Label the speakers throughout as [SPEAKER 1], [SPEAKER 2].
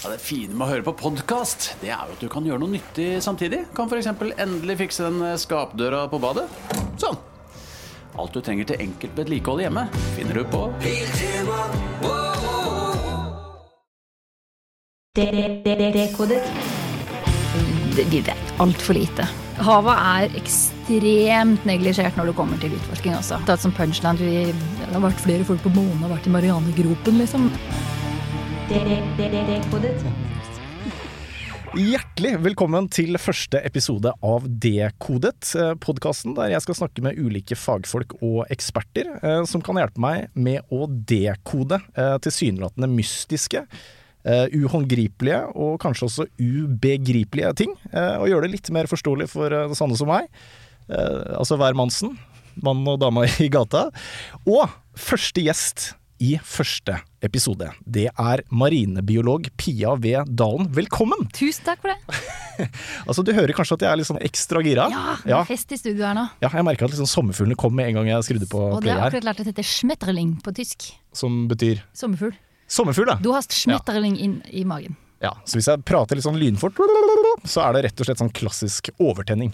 [SPEAKER 1] Ja, det fine med å høre på podkast, det er jo at du kan gjøre noe nyttig samtidig. Kan f.eks. endelig fikse den skapdøra på badet. Sånn. Alt du trenger til enkelt vedlikehold hjemme, finner du på
[SPEAKER 2] Dekodet. er altfor lite. Havet er ekstremt neglisjert når det kommer til utforsking også. Tatt som punchline, vi, Det har vært flere folk på månen og vært i Marianegropen, liksom.
[SPEAKER 3] Hjertelig velkommen til første episode av Dekodet, podkasten der jeg skal snakke med ulike fagfolk og eksperter eh, som kan hjelpe meg med å dekode eh, tilsynelatende mystiske, eh, uhåndgripelige og kanskje også ubegripelige ting, eh, og gjøre det litt mer forståelig for det sånne som meg. Eh, altså hver mannsen, mann og dame i gata. Og første gjest i første episode. Det er marinebiolog Pia V. Dalen. Velkommen!
[SPEAKER 2] Tusen takk for det.
[SPEAKER 3] Altså, Du hører kanskje at jeg er litt sånn ekstra gira?
[SPEAKER 2] Ja, det
[SPEAKER 3] ja.
[SPEAKER 2] er fest i studio her nå.
[SPEAKER 3] Ja, jeg merka at liksom sommerfuglene kom med en gang jeg skrudde på
[SPEAKER 2] Og det har
[SPEAKER 3] jeg
[SPEAKER 2] akkurat lært at dette er schmetterling på tysk.
[SPEAKER 3] Som betyr
[SPEAKER 2] Sommerfugl.
[SPEAKER 3] sommerfugl, da.
[SPEAKER 2] Du har schmetterling inn i magen.
[SPEAKER 3] Ja, Så hvis jeg prater litt sånn lynfort, så er det rett og slett sånn klassisk overtenning.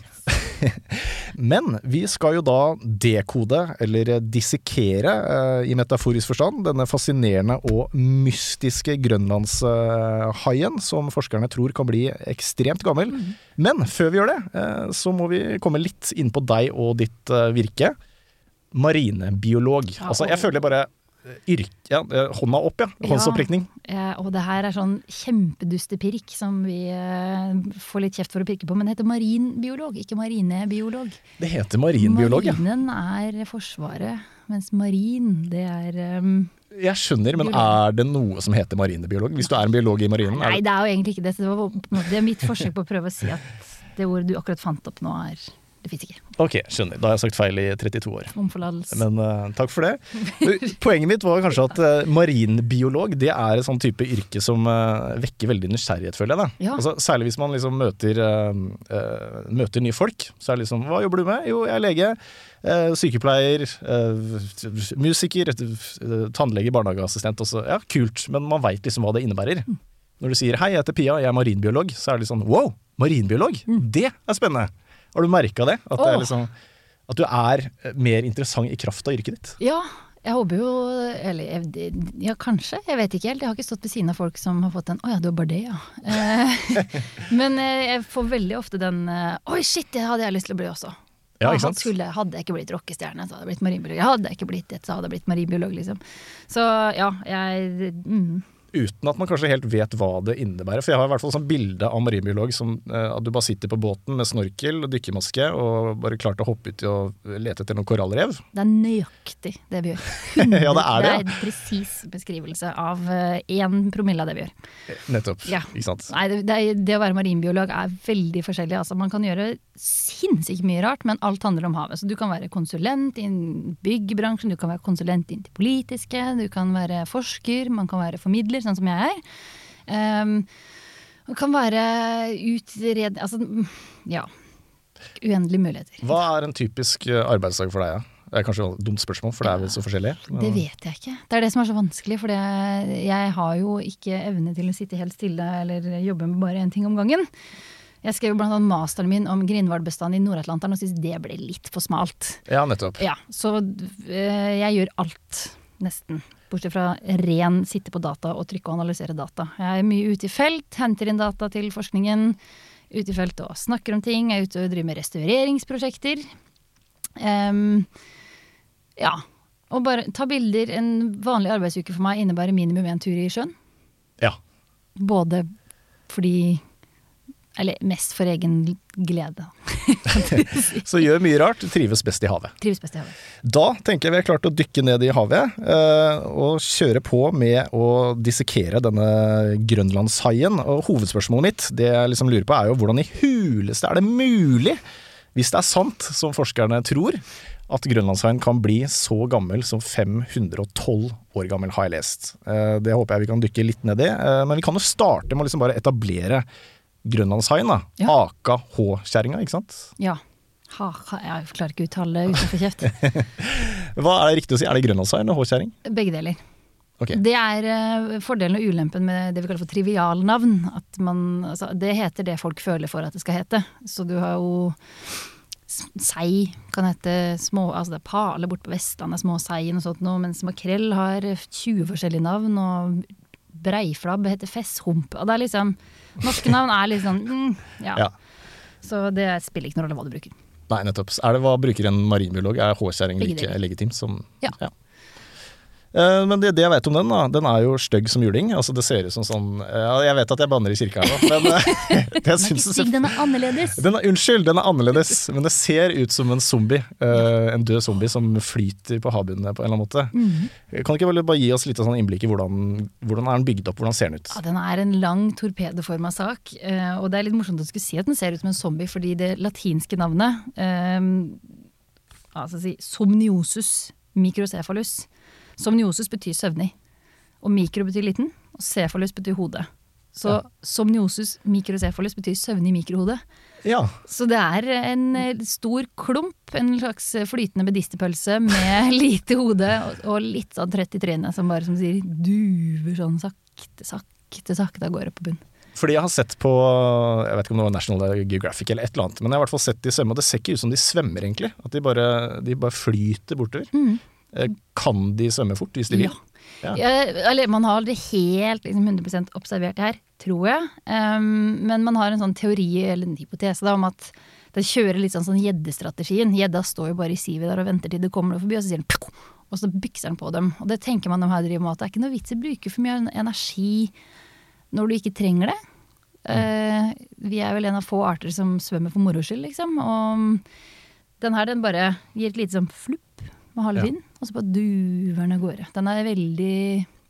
[SPEAKER 3] Men vi skal jo da dekode, eller dissekere eh, i metaforisk forstand, denne fascinerende og mystiske grønlandshaien som forskerne tror kan bli ekstremt gammel. Men før vi gjør det, eh, så må vi komme litt inn på deg og ditt eh, virke. Marinebiolog. Altså, jeg føler bare eh, yrk... Ja, hånda opp, ja. Håndsopprekning.
[SPEAKER 2] Ja, og det her er sånn kjempedustepirk som vi eh, får litt kjeft for å pirke på, men det heter marinbiolog, ikke marinebiolog.
[SPEAKER 3] Det heter marinbiolog, ja.
[SPEAKER 2] Marinen er Forsvaret, mens marin, det er um,
[SPEAKER 3] Jeg skjønner, men er det noe som heter marinebiolog? Hvis du er en biolog i marinen?
[SPEAKER 2] Nei,
[SPEAKER 3] det,
[SPEAKER 2] er jo egentlig ikke det. Det, var, det er mitt forsøk på å prøve å si at det ordet du akkurat fant opp nå, er Det fins ikke.
[SPEAKER 3] ok, skjønner. Da har jeg sagt feil i 32 år.
[SPEAKER 2] Om forlatelse.
[SPEAKER 3] Men uh, takk for det. Poenget mitt var kanskje at uh, marinbiolog det er et sånn type yrke som uh, vekker veldig nysgjerrighet, føler jeg.
[SPEAKER 2] Ja.
[SPEAKER 3] Altså, særlig hvis man liksom møter, møter nye folk. Så er det liksom Hva jobber du med? Jo, jeg er lege. sykepleier. musiker. tannlege, barnehageassistent. Også. Ja, kult. Men man veit liksom hva det innebærer. Når du sier 'hei, jeg heter Pia, jeg er marinbiolog', så er det litt sånn 'wow, marinbiolog'? Det er spennende! Har du merka det? At, det liksom, at du er eh, mer interessant i kraft av yrket ditt?
[SPEAKER 2] Ja, jeg håper jo Eller ja, kanskje. Jeg vet ikke helt. Jeg har ikke stått ved siden av folk som har fått den 'Å ja, du er bare det, ja'. Eh, Men eh, jeg får veldig ofte den 'Oi, shit, det hadde jeg lyst til å bli også'.
[SPEAKER 3] Ja, ikke?
[SPEAKER 2] Skulle, hadde jeg ikke blitt rockestjerne, så hadde jeg blitt marinbiolog. Hadde jeg ikke blitt det, så hadde jeg blitt marinbiolog, liksom. Så ja, jeg mm.
[SPEAKER 3] Uten at man kanskje helt vet hva det innebærer. For jeg har i hvert fall sånn bilde av marinbiolog som eh, at du bare sitter på båten med snorkel og dykkermaske og bare klart å hoppe uti og lete etter noen korallrev.
[SPEAKER 2] Det er nøyaktig det vi gjør.
[SPEAKER 3] Ja, det er det,
[SPEAKER 2] Det er en presis beskrivelse av én promille av det vi gjør.
[SPEAKER 3] Nettopp.
[SPEAKER 2] Ja.
[SPEAKER 3] Ikke sant.
[SPEAKER 2] Nei, det, det, det å være marinbiolog er veldig forskjellig. Altså, man kan gjøre sinnssykt mye rart, men alt handler om havet. Så du kan være konsulent innen byggbransjen, du kan være konsulent innen det politiske, du kan være forsker, man kan være formidler, sånn som jeg er. Um, man kan være utred... Altså, mm, ja. Uendelige muligheter.
[SPEAKER 3] Hva er en typisk eh, arbeidsdag for deg? Ja? Det er kanskje et dumt spørsmål, for det er vel så forskjellig.
[SPEAKER 2] Det vet jeg ikke. Det er det som er så vanskelig. For jeg har jo ikke evne til å sitte helt stille eller jobbe med bare én ting om gangen. Jeg skrev blant annet masteren min om Grindhvalbestanden i Nord-Atlanteren og syntes det ble litt for smalt.
[SPEAKER 3] Ja, nettopp.
[SPEAKER 2] Ja, Så øh, jeg gjør alt, nesten. Bortsett fra ren sitte på data og trykke og analysere data. Jeg er mye ute i felt, henter inn data til forskningen. Ute i felt og snakker om ting. Jeg er ute og driver med restaureringsprosjekter. Um, ja. Og bare ta bilder. En vanlig arbeidsuke for meg innebærer minimum én tur i sjøen.
[SPEAKER 3] Ja.
[SPEAKER 2] Både fordi Eller mest for egen glede.
[SPEAKER 3] Så gjør mye rart, trives best i havet.
[SPEAKER 2] Trives best i havet.
[SPEAKER 3] Da tenker jeg vi er klart å dykke ned i havet eh, og kjøre på med å dissekere denne grønlandshaien. Og hovedspørsmålet mitt det jeg liksom lurer på er jo hvordan i huleste er det mulig, hvis det er sant som forskerne tror, at grønlandshaien kan bli så gammel som 512 år gammel, har jeg lest. Eh, det håper jeg vi kan dykke litt ned i. Eh, men vi kan jo starte med å liksom bare etablere grønlandshaien.
[SPEAKER 2] Ja.
[SPEAKER 3] Aka H-kjerringa, ikke sant?
[SPEAKER 2] Ja. Ha, ha, jeg klarer ikke å uttale det uten kjeft.
[SPEAKER 3] Hva er det riktig å si? Er det grønlandshai eller H-kjerring?
[SPEAKER 2] Begge deler.
[SPEAKER 3] Okay.
[SPEAKER 2] Det er eh, fordelen og ulempen med det vi kaller for trivialnavn. Man, altså, det heter det folk føler for at det skal hete. Så du har jo sei kan hete små, altså det er pale borte på Vestlandet, små seien og sånt noe, mens makrell har 20 forskjellige navn, og breiflabb heter fesshump. Og det er liksom Norske navn er litt sånn mm, ja.
[SPEAKER 3] Ja.
[SPEAKER 2] Så det spiller ikke noen rolle hva du bruker.
[SPEAKER 3] Nei, nettopp. Er det hva bruker en marinbiolog? Er hårkjerring
[SPEAKER 2] Begge
[SPEAKER 3] like legitimt som
[SPEAKER 2] Ja.
[SPEAKER 3] Eh, Men det, det jeg vet om den, da, den er jo stygg som juling. Altså Det ser ut som sånn Jeg vet at jeg banner i kirka her nå, men det jeg
[SPEAKER 2] Den er ikke stygg, den er annerledes.
[SPEAKER 3] den er, unnskyld, den er annerledes, men det ser ut som en zombie. eh, en død zombie som flyter på havbunnen på en eller annen måte.
[SPEAKER 2] Mhm.
[SPEAKER 3] Kan du ikke bare, gi oss litt sånn innblikk i hvordan, hvordan er den bygd opp, hvordan ser den ut?
[SPEAKER 2] Ja, den er en lang torpedoforma sak, eh, og det er litt morsomt å skulle si at den ser ut som en zombie, fordi det latinske navnet, um, altså si somniosus microcephalus Somniosus betyr søvnig, og mikro betyr liten, og cefalus betyr hode. Så
[SPEAKER 3] Ja.
[SPEAKER 2] somniosus mikrocefalus betyr søvnig mikrohode.
[SPEAKER 3] Ja,
[SPEAKER 2] Så det er en eh, stor klump, en slags flytende medisterpølse med lite hode og, og litt sånn trøtt i trynet, som bare som sier duver sånn sakte, sakte, sakte av gårde på bunn.
[SPEAKER 3] fordi jeg har sett på Jeg vet ikke om det var National Geographic eller et eller annet, men jeg har i hvert fall sett de svømme, og det ser ikke ut som de svømmer, egentlig. At de bare, de bare flyter bortover.
[SPEAKER 2] Mm.
[SPEAKER 3] Eh, Kan de svømme fort hvis de vil? Ja.
[SPEAKER 2] Ja, eller man har aldri helt liksom, 100 observert det her, tror jeg. Um, men man har en sånn teori eller en hypotese da, om at den kjører litt sånn sånn gjeddestrategien. Gjedda står jo bare i sivet der og venter til det kommer noe forbi, og så sier den og så bykser den på dem. Og det tenker man om her driver med, at det er ikke noe vits i å bruke for mye energi når du ikke trenger det. Uh, vi er vel en av få arter som svømmer for moro skyld, liksom. Og den her den bare gir et lite sånn flupp med halvvind, og så bare duver den av gårde. Den er veldig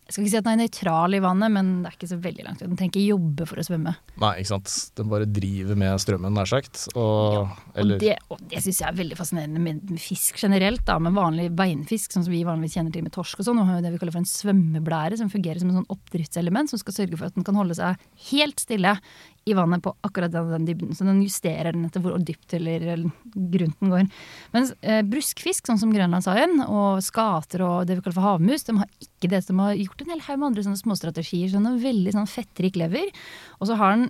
[SPEAKER 2] Jeg skal ikke si at den er nøytral i vannet, men det er ikke så veldig langt. Den trenger ikke jobbe for å svømme.
[SPEAKER 3] Nei, ikke sant. Den bare driver med strømmen, nær sagt. Og, ja,
[SPEAKER 2] Og det, og det syns jeg er veldig fascinerende med, med fisk generelt, da, med vanlig beinfisk, sånn som vi vanligvis kjenner til med torsk og sånn. Og har jo det vi kaller for en svømmeblære, som fungerer som en sånn oppdriftselement som skal sørge for at den kan holde seg helt stille i vannet på akkurat den, den dybden. Så den justerer den etter hvor dypt eller, eller grunt den går. Mens eh, bruskfisk, sånn som grønlandshaien, og skater og det vi kaller for havmus, de har ikke det. De har gjort en hel haug med andre sånne småstrategier. Så den har veldig sånn fettrik lever. Og så har den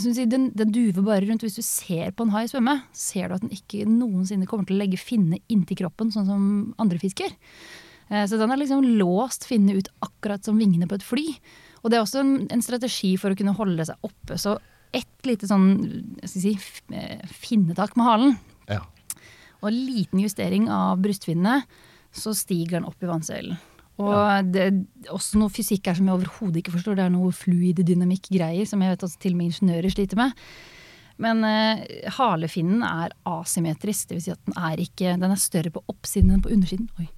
[SPEAKER 2] den, den duver bare rundt. Hvis du ser på en hai svømme, ser du at den ikke noensinne kommer til å legge finne inntil kroppen, sånn som andre fisker. Eh, Så den har liksom låst finne ut akkurat som vingene på et fly. Og det er også en, en strategi for å kunne holde seg oppe. Så ett lite sånn si, eh, finnetak med halen,
[SPEAKER 3] ja.
[SPEAKER 2] og liten justering av brystfinnene, så stiger den opp i vannsøylen. Og det er også noe fysikk her som jeg overhodet ikke forstår. Det er noe fluiddynamikk-greier som jeg vet at til og med ingeniører sliter med. Men eh, halefinnen er asymmetrisk, dvs. Si at den er, ikke, den er større på oppsiden enn på undersiden. Oi.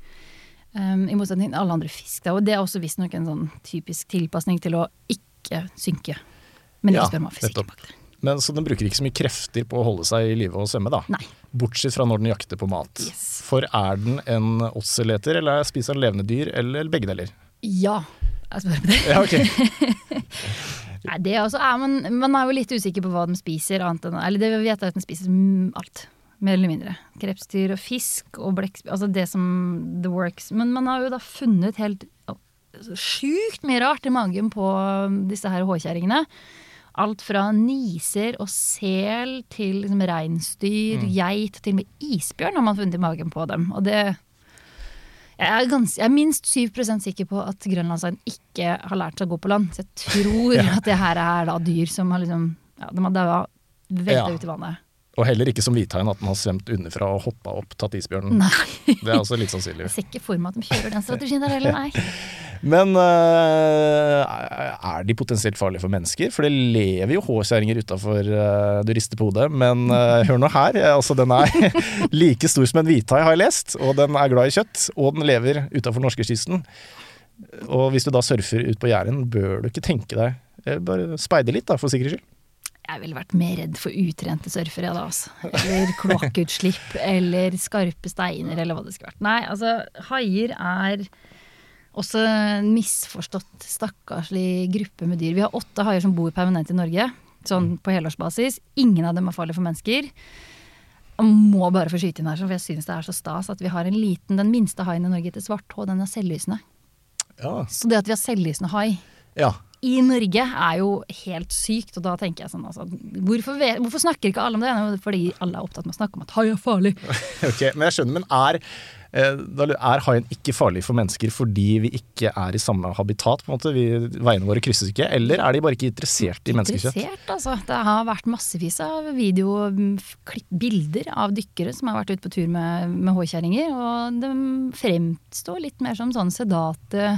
[SPEAKER 2] Um, I motsetning til alle andre fisk. Da. Og det er også visstnok en sånn typisk tilpasning til å ikke synke. Men
[SPEAKER 3] Ja,
[SPEAKER 2] ikke spør meg om fysikken
[SPEAKER 3] nettopp.
[SPEAKER 2] bak det.
[SPEAKER 3] Men Så den bruker ikke så mye krefter på å holde seg i live og svømme, da?
[SPEAKER 2] Nei.
[SPEAKER 3] Bortsett fra når den jakter på mat.
[SPEAKER 2] Yes.
[SPEAKER 3] For er den en åtseleter, eller spiser den levende dyr, eller begge deler?
[SPEAKER 2] Ja, jeg spør om det.
[SPEAKER 3] Ja, ok.
[SPEAKER 2] Nei, det også er man, man er jo litt usikker på hva de spiser, annet enn Eller det vi vet er at de spiser alt. Mer eller mindre. Krepsdyr og fisk og blekksprut. Altså det som the works. Men man har jo da funnet helt å, sjukt mye rart i magen på disse her håkjerringene. Alt fra niser og sel til liksom reinsdyr, geit, til og med isbjørn har man funnet i magen på dem. Og det jeg er, gans, jeg er minst 7% sikker på at grønlandshaien ikke har lært seg å gå på land. Så jeg tror at det her er da dyr som har liksom ja, De har daua velta
[SPEAKER 3] Ja.
[SPEAKER 2] ut i vannet.
[SPEAKER 3] Og heller ikke som hvithaien, at den har svømt underfra og hoppa opp, tatt isbjørnen.
[SPEAKER 2] Nei.
[SPEAKER 3] Det er også litt sannsynlig.
[SPEAKER 2] Jeg ser ikke for meg at de kjører den strategien der heller, nei.
[SPEAKER 3] Men uh, er de potensielt farlige for mennesker? For det lever jo håkjerringer utafor uh, du rister på hodet. Men uh, hør nå her, eh, altså den er like stor som en hvithai, har jeg lest. Og den er glad i kjøtt, og den lever utafor norskekysten. Og hvis du da surfer ut på Jæren, bør du ikke tenke deg eh, Bare speide litt, da, for sikkerhets skyld.
[SPEAKER 2] Jeg ville vært mer redd for utrente surfere da, altså. Eller kloakkutslipp, eller skarpe steiner, eller hva det skulle vært. Nei, altså, haier er også en misforstått, stakkarslig gruppe med dyr. Vi har åtte haier som bor permanent i Norge, sånn på helårsbasis. Ingen av dem er farlige for mennesker. Jeg må bare få skyte inn her, for jeg syns det er så stas at vi har en liten, den minste haien i Norge heter svarthå, den er selvlysende.
[SPEAKER 3] Ja.
[SPEAKER 2] Så det at vi har selvlysende hai
[SPEAKER 3] ja.
[SPEAKER 2] I Norge er jo helt sykt, og da tenker jeg sånn altså, hvorfor, hvorfor snakker ikke alle om det? Jo, Fordi alle er opptatt med å snakke om at hai er farlig.
[SPEAKER 3] Ok, Men jeg skjønner, men er, eh, er haien ikke farlig for mennesker fordi vi ikke er i samme habitat? på en måte? Vi, veiene våre krysses ikke? Eller er de bare ikke interessert i menneskekjøtt?
[SPEAKER 2] Interessert, altså. Det har vært massevis av video, mm, av dykkere som har vært ute på tur med, med håkjerringer, og de fremstår litt mer som sånn sedate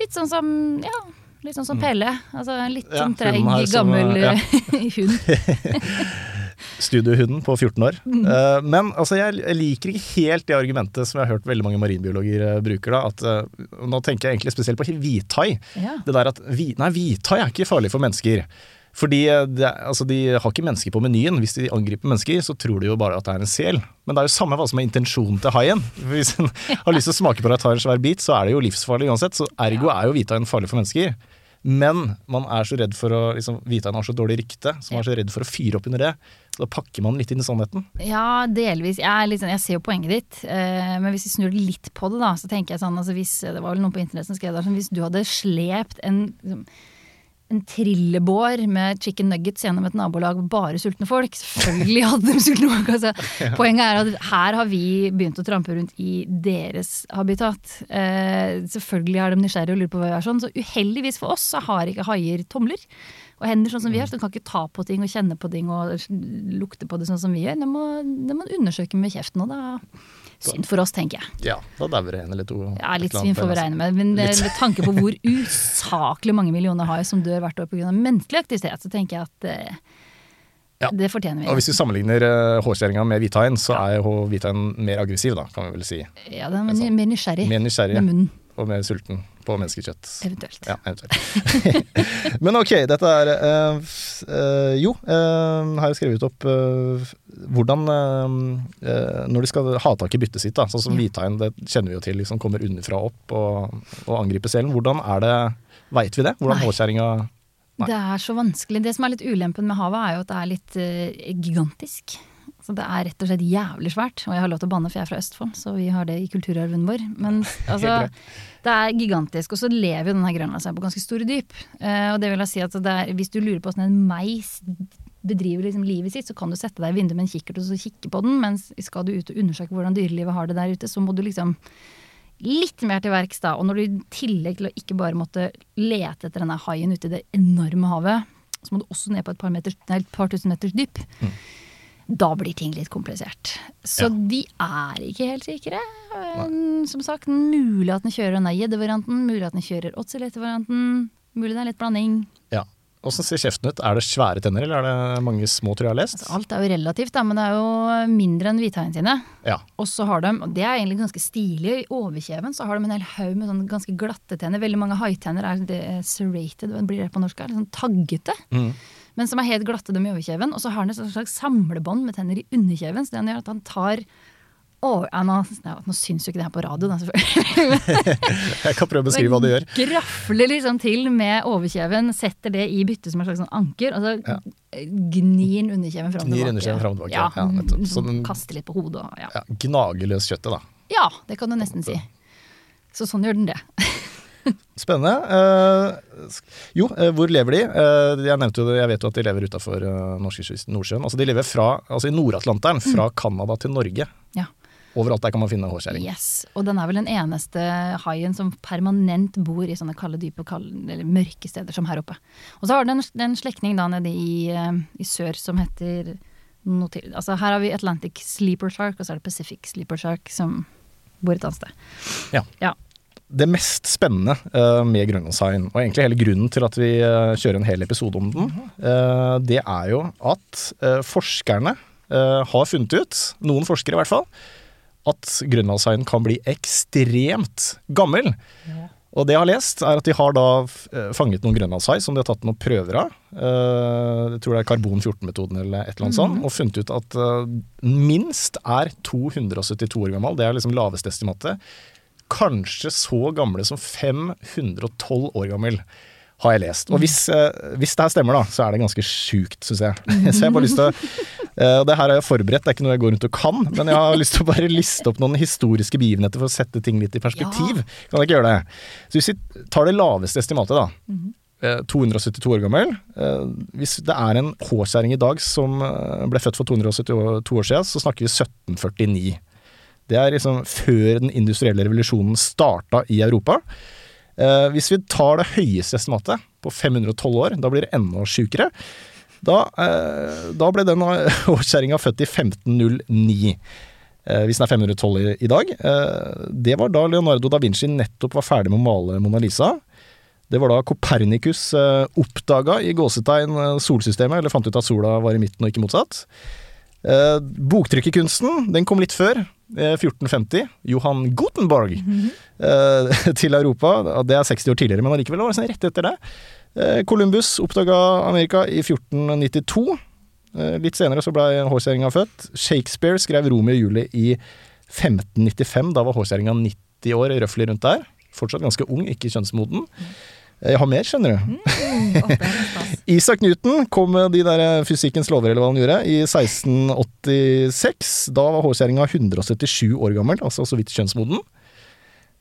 [SPEAKER 2] Litt sånn som ja, litt sånn som Pelle. Altså en litt
[SPEAKER 3] Mm.
[SPEAKER 2] Sånn treig,
[SPEAKER 3] som,
[SPEAKER 2] gammel hund.
[SPEAKER 3] Studiohunden på 14 år.
[SPEAKER 2] Mm.
[SPEAKER 3] Eh, men altså, jeg, liker ikke helt det argumentet som jeg har hørt veldig mange marinbiologer eh, bruker. da, at eh, Nå tenker jeg egentlig spesielt på hvithai.
[SPEAKER 2] Ja.
[SPEAKER 3] Det der at Nei, hvithai er ikke farlig for mennesker. Fordi eh, det, altså, De har ikke mennesker på menyen. Hvis de angriper mennesker, så tror de jo bare at det er en sel. Men det er jo samme hva som er intensjonen til haien. Hvis en har lyst til å smake på det og tar en svær bit, så er det jo livsfarlig uansett. Så ergo er jo hvithaien farlig for mennesker. Men man er så redd for å liksom, Hvithaien har så dårlig rykte, så man er så redd for å fyre opp under det. Så da pakker man litt inn i sannheten.
[SPEAKER 2] Ja, delvis. Jeg, er sånn- jeg ser jo poenget ditt, eh, men hvis vi snur litt på det, da, så tenker jeg sånn altså hvis, Det var vel noen på internett som skrev det, sånn, hvis du hadde slept en, liksom, en trillebår med chicken nuggets gjennom et nabolag med bare sultne folk, selvfølgelig hadde de sultne folk. Altså. Poenget er at her har vi begynt å trampe rundt i deres habitat. Eh, selvfølgelig er de nysgjerrige og lurer på hva vi er sånn, så uheldigvis for oss så har ikke haier tomler og hender sånn som vi har, så de kan ikke ta på ting og kjenne på ting og lukte på det sånn som vi gjør. Det må, det må undersøke med kjeften, og da Synd for oss, tenker jeg.
[SPEAKER 3] Ja, da dauer det en eller to.
[SPEAKER 2] Ja, litt
[SPEAKER 3] Et eller
[SPEAKER 2] svin
[SPEAKER 3] annet
[SPEAKER 2] får vi regne med. Men litt. med tanke på hvor usaklig mange millioner har som dør hvert år pga. menneskelig aktivitet, så tenker jeg at eh,
[SPEAKER 3] Ja.
[SPEAKER 2] det fortjener vi.
[SPEAKER 3] Og hvis vi sammenligner uh, hårskjæringa med hvithaien, så er hvithaien mer aggressiv, da, kan vi vel si.
[SPEAKER 2] Ja, det er mer nysgjerrig
[SPEAKER 3] Mer nysgjerrig
[SPEAKER 2] med munnen,
[SPEAKER 3] og mer sulten på menneskekjøtt.
[SPEAKER 2] eventuelt.
[SPEAKER 3] Ja, eventuelt. Men ok, dette er f- eh, Jo, uh, har jeg skrevet opp hvordan Når de skal ha tak i byttet sitt, da, sånn som
[SPEAKER 2] Ja.
[SPEAKER 3] hvithaien, det kjenner vi jo til, liksom kommer underfra opp og, og angriper selen. Hvordan er det Veit vi det? Hvordan håkjerringa.
[SPEAKER 2] Det er så vanskelig. Det som er litt ulempen med havet, er jo at det er litt gigantisk. Så det er rett og slett jævlig svært. Og jeg har lov til å banne, for jeg er fra Østfold, så vi har det i kulturarven vår. Men altså, det er gigantisk. Og så lever jo denne grønlandshøya på ganske store dyp. Uh, og det vil jeg si at det er, hvis du lurer på hvordan en meis bedriver liksom livet sitt, så kan du sette deg i vinduet med en kikkert og så kikke på den. Mens skal du ut og undersøke hvordan dyrelivet har det der ute, så må du liksom litt mer til verks da. Og når du i tillegg til å ikke bare måtte lete etter denne haien ute i det enorme havet, så må du også ned på et par, meter, nei, et par tusen meters dyp. Da blir ting litt komplisert. Så
[SPEAKER 3] Ja.
[SPEAKER 2] de er ikke helt sikre. Nei. Som sagt, mulig at den kjører denne gjeddevarianten, mulig at den kjører ozelette-varianten. Mulig det er litt blanding.
[SPEAKER 3] Åssen ser kjeften ut? Er det svære tenner, eller er det mange små, tror jeg har lest?
[SPEAKER 2] Altså, alt er jo relativt, da, men det er jo mindre enn hvithaien sine.
[SPEAKER 3] Ja.
[SPEAKER 2] Og så har de, og det er egentlig ganske stilig, i overkjeven så har de en hel haug med sånne ganske glatte tenner. Veldig mange haitenner er det er serrated, blir det på norsk? Er litt sånn taggete?
[SPEAKER 3] Mm.
[SPEAKER 2] Men som er helt glatte dem i overkjeven. Og så har han et slags samlebånd med tenner i underkjeven, så det gjør at han tar ja, nå, nå syns jo ikke det her på radio, da, selvfølgelig.
[SPEAKER 3] Jeg kan prøve å beskrive hva du gjør.
[SPEAKER 2] Grafler liksom til med overkjeven, setter det i byttet som et slags sånn anker, og så
[SPEAKER 3] Ja.
[SPEAKER 2] gnir den underkjeven fram
[SPEAKER 3] Gnir underkjeven fram tilbake,
[SPEAKER 2] Ja,
[SPEAKER 3] ja, nettopp. Så den-
[SPEAKER 2] Kaster litt på hodet og ja.
[SPEAKER 3] Ja, Gnager løs kjøttet, da.
[SPEAKER 2] Ja, det kan du nesten si. Så sånn gjør den det.
[SPEAKER 3] Spennende. Eh, jo, eh, hvor lever de? Eh, jeg nevnte jo det, jeg vet jo at de lever utafor uh, norskekysten, Nordsjøen. Altså de lever fra, altså i Nord-Atlanteren, fra Canada til Norge.
[SPEAKER 2] Ja.
[SPEAKER 3] Overalt der kan man finne hårskjæring.
[SPEAKER 2] Yes, Og den er vel den eneste haien som permanent bor i sånne kalde, dype, kalde, eller mørke steder som her oppe. Og så har den en slektning da nede i, eh, i sør som heter noe til. Altså Her har vi Atlantic Sleeper Shark, og så er det Pacific Sleeper Shark som bor et annet sted.
[SPEAKER 3] Ja.
[SPEAKER 2] Ja.
[SPEAKER 3] Det mest spennende uh, med grønlandshaien, og egentlig hele grunnen til at vi uh, kjører en hel episode om den, uh, det er jo at forskerne har funnet ut, noen forskere i hvert fall, at grønlandshaien kan bli ekstremt gammel. Og det jeg har lest, er at de har da eh, fanget noen grønlandshai som de har tatt noen prøver av. Eh, jeg tror det er karbon-14-metoden eller et eller annet sånt. Og funnet ut at eh, minst er 272 år gammel. Det er liksom laveste estimatet. Kanskje så gamle som 512 år gammel, har jeg lest. Og hvis, eh, hvis det her stemmer, da, så er det ganske sjukt, syns jeg. Så jeg har bare lyst til å og det her er jeg forberedt, det er ikke noe jeg går rundt og kan, men jeg har lyst til å bare liste opp noen historiske begivenheter for å sette ting litt i perspektiv. Kan jeg ikke gjøre det? Så hvis vi tar det laveste estimatet, da. eh, 272 år gammel. Eh, Hvis det er en hårskjæring i dag som eh, ble født for 272 år siden, så snakker vi 1749. Det er liksom før den industrielle revolusjonen starta i Europa. Eh, hvis vi tar det høyeste estimatet, på 512 år, da blir det enda sjukere. Da, eh, da ble den årskjerringa født i 1509. Eh, hvis den er 512 i, i dag. Eh, det var da Leonardo da Vinci nettopp var ferdig med å male Mona Lisa. Det var da Copernicus eh, oppdaga i gåsetegn eh, solsystemet, eller fant ut at sola var i midten og ikke motsatt. Eh, boktrykkerkunsten, den kom litt før, eh, 1450. Johan Gutenberg eh, til Europa. Det er 60 år tidligere, men allikevel var det sånn rett etter det. Eh, Columbus oppdaga Amerika i 1492. Eh, litt senere så ble hårskjæringa født. Shakespeare skrev Romeo og Julie i 1595. Da var hårskjæringa 90 år, røftlig rundt der. Fortsatt ganske ung, ikke kjønnsmoden. Eh, Jeg har mer, skjønner du.
[SPEAKER 2] Mm.
[SPEAKER 3] Isaac Newton kom med de der fysikkens lover, eller hva han gjorde, i 1686. Da var hårskjæringa 177 år gammel, altså så vidt kjønnsmoden.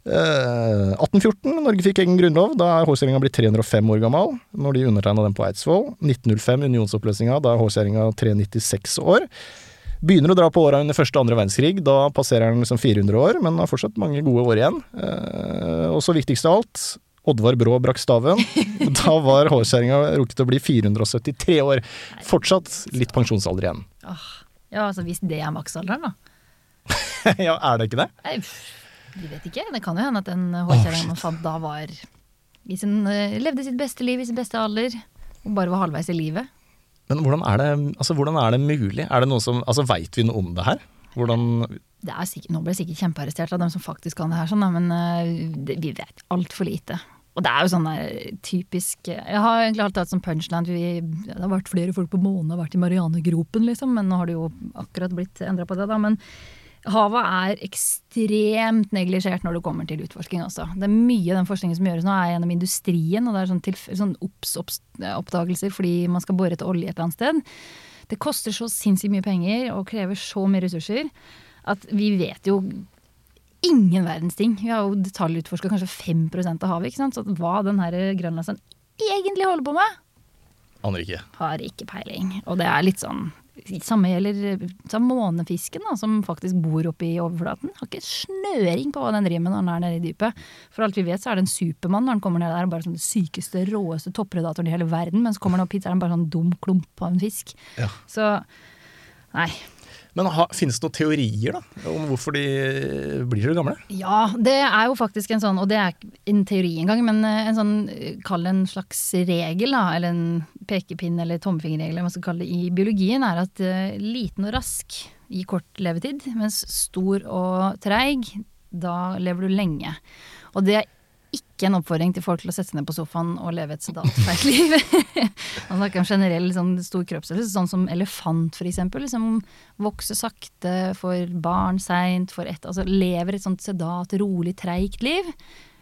[SPEAKER 3] Eh, 1814, Norge fikk egen grunnlov. Da er hårskjæringa blitt 305 år gammel, når de undertegna den på Eidsvoll. 1905, unionsoppløsninga, da er hårskjæringa 396 år. Begynner å dra på åra under første og andre verdenskrig. Da passerer den liksom 400 år, men har fortsatt mange gode år igjen. Eh, og så viktigst av alt, Oddvar Brå brakk staven. Da var hårskjæringa rukket å bli 473 år. Fortsatt litt pensjonsalder igjen.
[SPEAKER 2] Åh, ja, altså hvis det er maksalderen, da.
[SPEAKER 3] ja, er det ikke det?
[SPEAKER 2] Nei, vi vet ikke. Det kan jo hende at den hårkjerringa man fant da var i sin, eh, Levde sitt beste liv i sin beste alder. Og bare var halvveis i livet.
[SPEAKER 3] Men hvordan er det, altså, hvordan er det mulig? Er det noe som, altså Veit vi noe om det her? Hvordan
[SPEAKER 2] Det er sikkert, nå ble jeg sikkert kjempearrestert av dem som faktisk kan det her, sånn, men eh, det, vi vet altfor lite. Og det er jo sånn der typisk Jeg har egentlig alltid hatt som punchline vi, Det har vært flere folk på månen, har vært i Marianegropen, liksom, men nå har det jo akkurat blitt endra på det, da. Men havet er ekstremt neglisjert når det kommer til utforsking, også. Det er mye av den forskningen som gjøres nå, er gjennom industrien, og det er sånn, sånn obs- obs- oppdagelser fordi man skal bore etter olje et eller annet sted. Det koster så sinnssykt mye penger og krever så mye ressurser at vi vet jo ingen verdens ting. Vi har jo detaljutforska kanskje 5% av havet. ikke sant? Så hva den her grønlandsen egentlig holder på med,
[SPEAKER 3] Aner ikke.
[SPEAKER 2] har ikke peiling. Og det er litt sånn Samme gjelder månefisken, da, som faktisk bor oppe i overflaten. Har ikke snøring på hva den driver med når den er nede i dypet. For alt vi vet, så er det en supermann når den kommer ned der. Bare sånn den sykeste, råeste toppredatoren i hele verden. Men så kommer den opp hit, så er den bare sånn dum klump av en fisk.
[SPEAKER 3] Ja.
[SPEAKER 2] Så nei.
[SPEAKER 3] Men ha, finnes det noen teorier da, om hvorfor de blir så gamle?
[SPEAKER 2] Ja, det er jo faktisk en sånn, og det er ikke en teori engang, men eh, en sånn, eh, kall en slags regel, da, eller en pekepinn eller tommefingerregel, eller hva man skal kalle det, i biologien, er at uh, liten og rask gir kort levetid, mens stor og treig, da lever du lenge. Og det er ikke en oppfordring til folk til å sette seg ned på sofaen og leve et sedat feigt liv. Man snakker om generell sånn, stor kroppsstørrelse, sånn som elefant for eksempel. Liksom, vokser sakte, får barn seint, Altså lever et sånt sedat, rolig, treigt liv.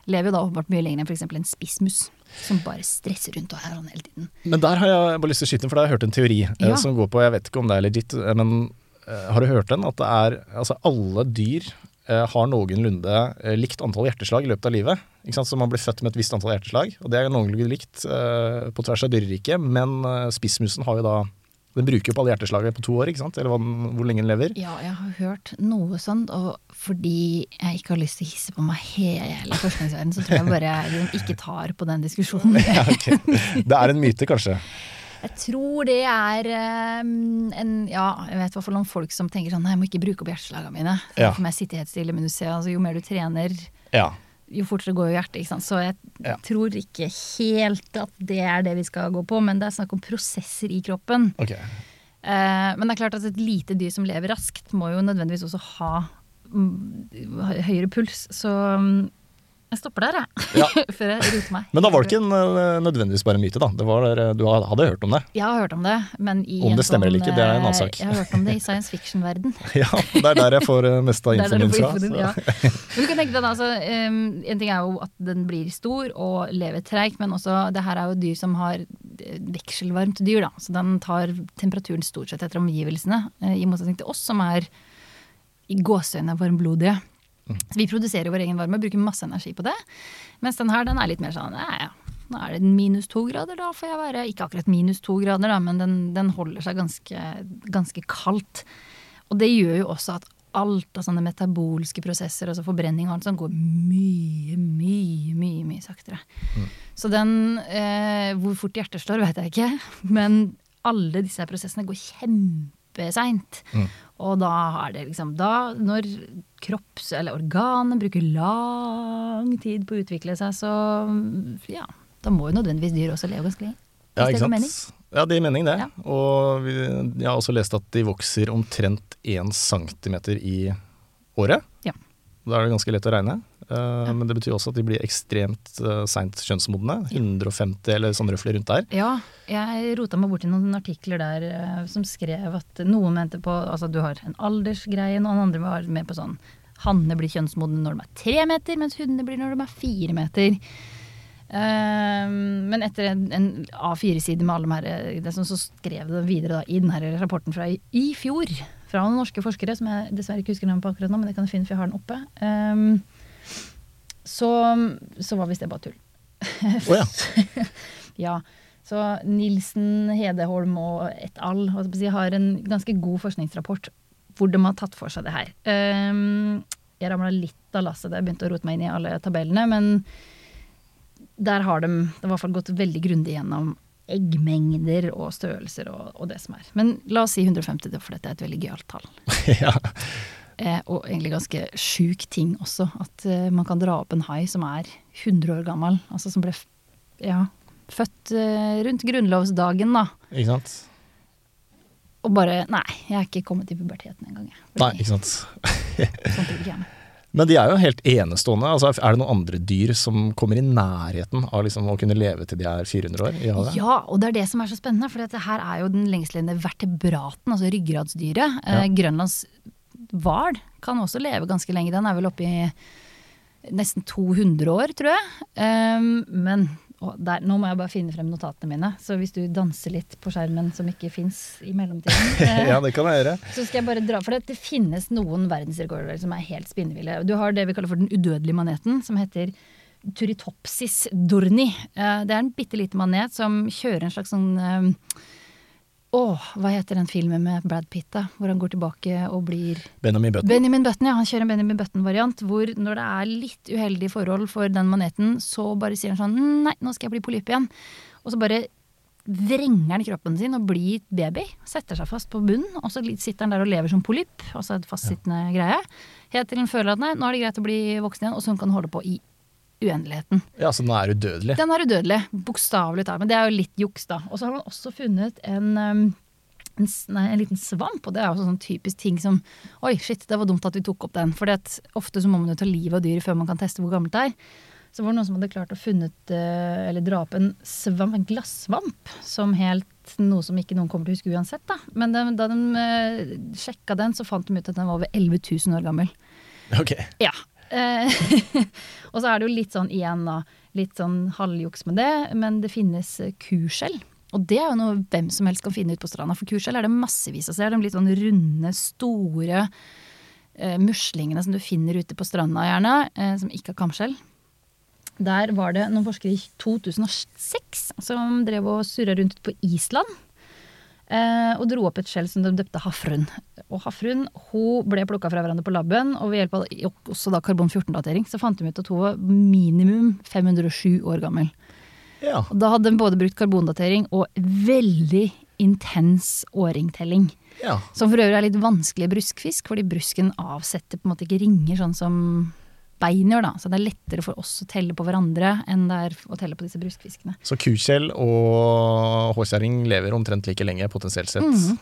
[SPEAKER 2] Lever jo da åpenbart mye lenger enn f.eks. en spissmus, som bare stresser rundt og er sånn hele tiden.
[SPEAKER 3] Men der har jeg bare lyst til å skyte inn, for da har jeg hørt en teori eh, som går på, jeg vet ikke om det er legit, eh, men eh, har du hørt den? At det er, altså alle dyr eh, har noenlunde eh, likt antall hjerteslag i løpet av livet. Ikke sant? Så man blir født med et visst antall hjerteslag, og det er noenlunde likt eh, på tvers av dyreriket, men eh, spissmusen har jo da den bruker jo på alle hjerteslagene på to år, ikke sant? eller hvor lenge den lever.
[SPEAKER 2] Ja, jeg har hørt noe sånt, og fordi jeg ikke har lyst til å hisse på meg hele forskningsverdenen, så tror jeg bare jeg ikke tar på den diskusjonen.
[SPEAKER 3] Ja, okay. Det er en myte, kanskje.
[SPEAKER 2] Jeg tror det er um, en Ja, jeg vet i hvert fall om folk som tenker sånn Nei, jeg må ikke bruke opp hjerteslagene mine. For
[SPEAKER 3] Ja.
[SPEAKER 2] For meg sitte helt stille, men du ser, altså, jo mer du trener,
[SPEAKER 3] Ja.
[SPEAKER 2] jo fortere går jo hjertet. Ikke sant? Så jeg
[SPEAKER 3] Ja.
[SPEAKER 2] tror ikke helt at det er det vi skal gå på, men det er snakk om prosesser i kroppen.
[SPEAKER 3] Ok.
[SPEAKER 2] Uh, men det er klart at et lite dyr som lever raskt, må jo nødvendigvis også ha mm, høyere puls. Så mm, jeg stopper der, jeg.
[SPEAKER 3] Ja.
[SPEAKER 2] Før jeg roter meg.
[SPEAKER 3] Men da var det ikke en, eh, nødvendigvis bare en myte, da. Det var, der- du hadde hørt om det?
[SPEAKER 2] Jeg har hørt om det, men i
[SPEAKER 3] Om det stemmer eller
[SPEAKER 2] sånn,
[SPEAKER 3] ikke, det er en annen
[SPEAKER 2] eh,
[SPEAKER 3] sak.
[SPEAKER 2] Jeg har hørt om det i science fiction-verden.
[SPEAKER 3] Ja, det er der jeg får eh, mest av infoen min fra.
[SPEAKER 2] infoen ja. Du kan tenke deg da, altså, En ting er jo at den blir stor og lever treigt, men også det her er jo dyr som har vekselvarmt dyr, da. Så den tar temperaturen stort sett etter omgivelsene, eh, i motsetning til oss som er i gåseøynene varmblodige. Så vi produserer vår egen varme og bruker masse energi på det. Mens den her, den er litt mer sånn ja, ja. Nå er det minus to grader, da får jeg være Ikke akkurat minus to grader, da, men den, den holder seg ganske, ganske kaldt. Og det gjør jo også at alt av sånne metabolske prosesser, altså forbrenning og alt sånt, går mye, mye, mye mye saktere. Så den eh, Hvor fort hjertet slår, vet jeg ikke. Men alle disse prosessene går kjempeseint. Og da er det liksom Da, når kropps- eller organet bruker lang tid på å utvikle seg, så ja. Da må jo nødvendigvis dyr også leve ganske lenge.
[SPEAKER 3] Ja, ikke
[SPEAKER 2] mening.
[SPEAKER 3] sant. Ja, det gir mening, det.
[SPEAKER 2] Ja.
[SPEAKER 3] Og vi, jeg har også lest at de vokser omtrent 1 centimeter i året.
[SPEAKER 2] Ja.
[SPEAKER 3] Da er det ganske lett å regne. Eh, Men det betyr også at de blir ekstremt uh, seint kjønnsmodne. 150 eller sånn røfler rundt der.
[SPEAKER 2] Ja, jeg rota meg borti noen artikler der uh, som skrev at noen mente på Altså du har en aldersgreie, noen andre var med på sånn Hanne blir kjønnsmodne når de er tre meter, mens hundene blir når de er fire meter. Uh, men etter en, en A4-side med alle de her det som så skrev det videre da, i den her rapporten fra i, i fjor, fra noen norske forskere, som jeg dessverre ikke husker navnet på akkurat nå, men det kan jeg finne for jeg har den oppe, Um, så, så var visst det bare tull.
[SPEAKER 3] Å ja.
[SPEAKER 2] Ja, så Nilsen, Hedeholm og et al. har en ganske god forskningsrapport hvor de har tatt for seg det her. Um, jeg ramla litt av lasset da jeg begynte å rote meg inn i alle tabellene, men der har de har i hvert fall gått veldig grundig gjennom eggmengder og størrelser og, og det som er. Men la oss si 150, for dette er et veldig gøyalt tall.
[SPEAKER 3] ja.
[SPEAKER 2] Eh, og egentlig ganske sjuk ting også. At eh, man kan dra opp en hai som er 100 år gammel. Altså som ble ja, født eh, rundt grunnlovsdagen, da.
[SPEAKER 3] Ikke sant.
[SPEAKER 2] Og bare Nei, jeg er ikke kommet i puberteten engang.
[SPEAKER 3] Nei, ikke sant.
[SPEAKER 2] Sånt vil ikke jeg med.
[SPEAKER 3] Men de er jo helt enestående. Altså, er det noen andre dyr som kommer i nærheten av liksom, å kunne leve til de er 400 år Ja.
[SPEAKER 2] Ja, og det er det som er så spennende. For her er jo den lengstlevende vertebraten, altså ryggradsdyret.
[SPEAKER 3] Ja.
[SPEAKER 2] Eh, Grønlands hval kan også leve ganske lenge. Den er vel oppe i nesten 200 år, tror jeg. Um, men der, nå må jeg bare finne frem notatene mine. Så hvis du danser litt på skjermen som ikke fins i mellomtiden eh,
[SPEAKER 3] Ja, det kan jeg gjøre.
[SPEAKER 2] Så skal jeg bare dra, for det, det finnes noen verdensrekorder som er helt spinnville. Du har det vi kaller for den udødelige maneten, som heter Turitopsis dorni. Eh, Det er en bitte liten manet som kjører en slags sånn eh, Åh, hva heter den filmen med Brad Pitt, da? Hvor han går tilbake og blir
[SPEAKER 3] Benjamin Button.
[SPEAKER 2] Benjamin Button, ja. Han kjører en Benjamin Button-variant hvor når det er litt uheldige forhold for den maneten, så bare sier han sånn Nei, nå skal jeg bli polyp igjen. Og så bare vrenger han kroppen sin og blir baby. Setter seg fast på bunnen, og så sitter han der og lever som polyp. Altså et fastsittende greie. Helt til han føler at nei, nå er det greit å bli voksen igjen, og sånn kan han holde på i uendeligheten.
[SPEAKER 3] Ja, så den er udødelig.
[SPEAKER 2] Den er udødelig, bokstavelig talt. Men det er jo litt juks, da. Og så har man også funnet en, en, nei, en liten svamp, og det er jo sånn typisk ting som Oi, shit, det var dumt at vi tok opp den. For ofte så må man jo ta livet av dyret før man kan teste hvor gammelt det er. Så var det noen som hadde klart å funnet, eh, eller dra opp en svamp, en glassvamp, som helt noe som ikke noen kommer til å huske uansett, da. Men de, da de eh, sjekka den, så fant de ut at den var over 11 000 år gammel.
[SPEAKER 3] Ok.
[SPEAKER 2] Ja. Eh, og så er det jo litt sånn igjen, da. Litt sånn halvjuks med det, men det finnes kurskjell. kuskjell. Og det er jo noe hvem som helst kan finne ut på stranda, for kuskjell er det massevis av. Så er de litt sånn runde, store eh, muslingene som du finner ute på stranda, gjerne, eh, som ikke har kamskjell. Der var det noen forskere i 2006 som drev og surra rundt på Island. Eh, og dro opp et skjell som de døpte Hafrun. Og Hafrun hun ble plukka fra hverandre på laben, og ved hjelp av også da karbon-14-datering så fant de ut at hun var minimum 507 år gammel.
[SPEAKER 3] Ja.
[SPEAKER 2] Og da hadde de både brukt karbondatering og veldig intens årringtelling.
[SPEAKER 3] ja.
[SPEAKER 2] Som for øvrig er litt vanskelig bruskfisk, fordi brusken avsetter på en måte ikke ringer sånn som bein gjør. da. Så det er lettere for oss å telle på hverandre enn det er å telle på disse bruskfiskene.
[SPEAKER 3] Så kukjell og håkjerring lever omtrent like lenge, potensielt sett.
[SPEAKER 2] Mhm.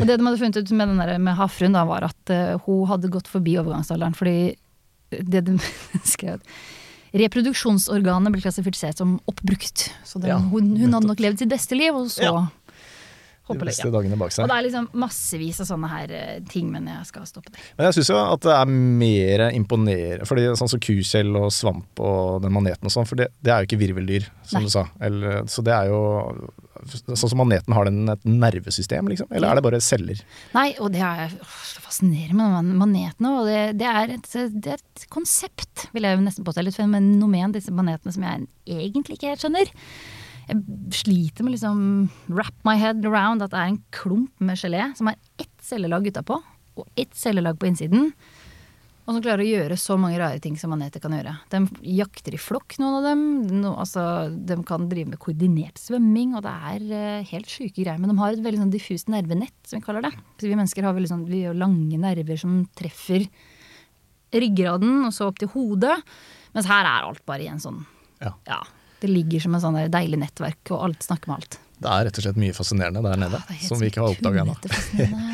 [SPEAKER 2] Og det de hadde funnet ut med, den der, med havfruen, da, var at uh, hun hadde gått forbi overgangsalderen. Fordi det de skrev Reproduksjonsorganet ble klassifisert som oppbrukt. Så den,
[SPEAKER 3] Ja,
[SPEAKER 2] hun, hun hadde nok levd sitt beste liv, og så
[SPEAKER 3] Ja.
[SPEAKER 2] Håper ja.
[SPEAKER 3] dagene bak
[SPEAKER 2] Og det er liksom massevis av sånne her eh, ting, men jeg skal stoppe det.
[SPEAKER 3] Men jeg syns jo at det er mer imponerende Fordi sånn som kukjell og svamp og den maneten og sånn, for det, det er jo ikke virveldyr, som
[SPEAKER 2] Nei.
[SPEAKER 3] du sa. Eller, så det er jo Sånn som maneten har den et nervesystem, liksom? Eller er det bare celler?
[SPEAKER 2] Nei, og det er så fascinerende med manetene, og det, det, er et, det er et konsept, vil jeg jo nesten påstå. Litt fenomen, disse manetene, som jeg egentlig ikke helt skjønner. Jeg sliter med liksom wrap my head around at det er en klump med gelé som har ett cellelag utapå og ett cellelag på innsiden. Og som klarer å gjøre så mange rare ting som maneter kan gjøre. De jakter i flokk, noen av dem. No, altså, de kan drive med koordinert svømming, og det er uh, helt sjuke greier. Men de har et veldig sånn diffust nervenett, som vi kaller det. Så vi mennesker har veldig sånn, vi har lange nerver som treffer ryggraden, og så opp til hodet. Mens her er alt bare i en sånn
[SPEAKER 3] Ja.
[SPEAKER 2] Ja. Det ligger som en sånn der deilig nettverk, og alt snakker med alt.
[SPEAKER 3] Det er rett og slett mye fascinerende der nede,
[SPEAKER 2] er
[SPEAKER 3] som vi ikke har oppdaga ennå.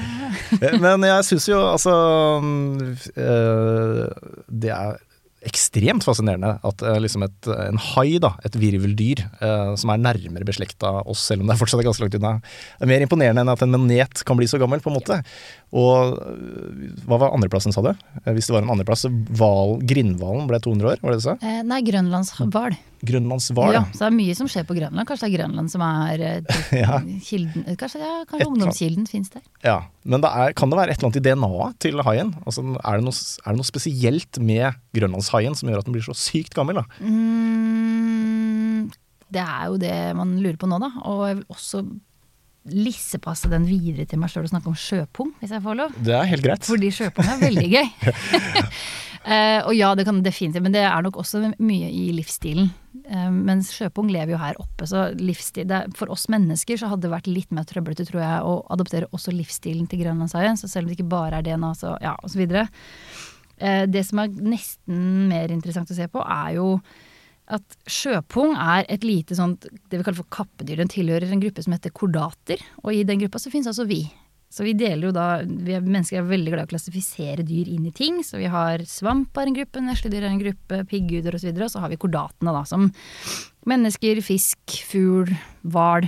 [SPEAKER 3] Men jeg syns jo altså øh, Det er ekstremt fascinerende at øh, liksom et, en hai, da, et virveldyr, øh, som er nærmere beslekta oss, selv om det er fortsatt er ganske langt unna, er mer imponerende enn at en manet kan bli så gammel, på en måte. Og øh, hva var andreplassen, sa du? Eh, Hvis det var en andreplass, hval, grindhvalen ble 200 år, var det det du sa?
[SPEAKER 2] Eh, Nei, grønlandshval.
[SPEAKER 3] Grønlandshval?
[SPEAKER 2] Ja, så det er mye som skjer på Grønland. Kanskje det er Grønland som er eh,
[SPEAKER 3] Ja.
[SPEAKER 2] kilden eh, Kanskje, ja, kanskje ungdomskilden finnes der.
[SPEAKER 3] Ja, men det er, kan det være et eller annet i DNA-et til haien? Altså, er, det noe, er det noe spesielt med grønlandshaien som gjør at den blir så sykt gammel? da?
[SPEAKER 2] Mm, det er jo det man lurer på nå, da. Og jeg vil også lissepasse den videre til meg sjøl og snakke om sjøpung, hvis jeg får lov.
[SPEAKER 3] Det er helt greit.
[SPEAKER 2] Fordi sjøpung er veldig gøy. uh, og ja, det kan definitivt, men det er nok også mye i livsstilen. Uh, mens sjøpung lever jo her oppe, så livsstil, er- for oss mennesker så hadde det vært litt mer trøblete, tror jeg, å adoptere også livsstilen til grønlandshaien. Så selv om det ikke bare er DNA, så ja. Eh, det som er nesten mer interessant å se på, er jo at sjøpung er et lite sånt, det vi kaller for kappedyr. Den tilhører en gruppe som heter kordater, og i den gruppa så finnes altså vi. Så vi deler jo da, vi er, Mennesker er veldig glad i å klassifisere dyr inn i ting. Så vi har svamp er en gruppe, nesledyr er en gruppe, piggguder osv. Og, så videre, og så har vi kordatene, da, som mennesker, fisk, fugl, hval,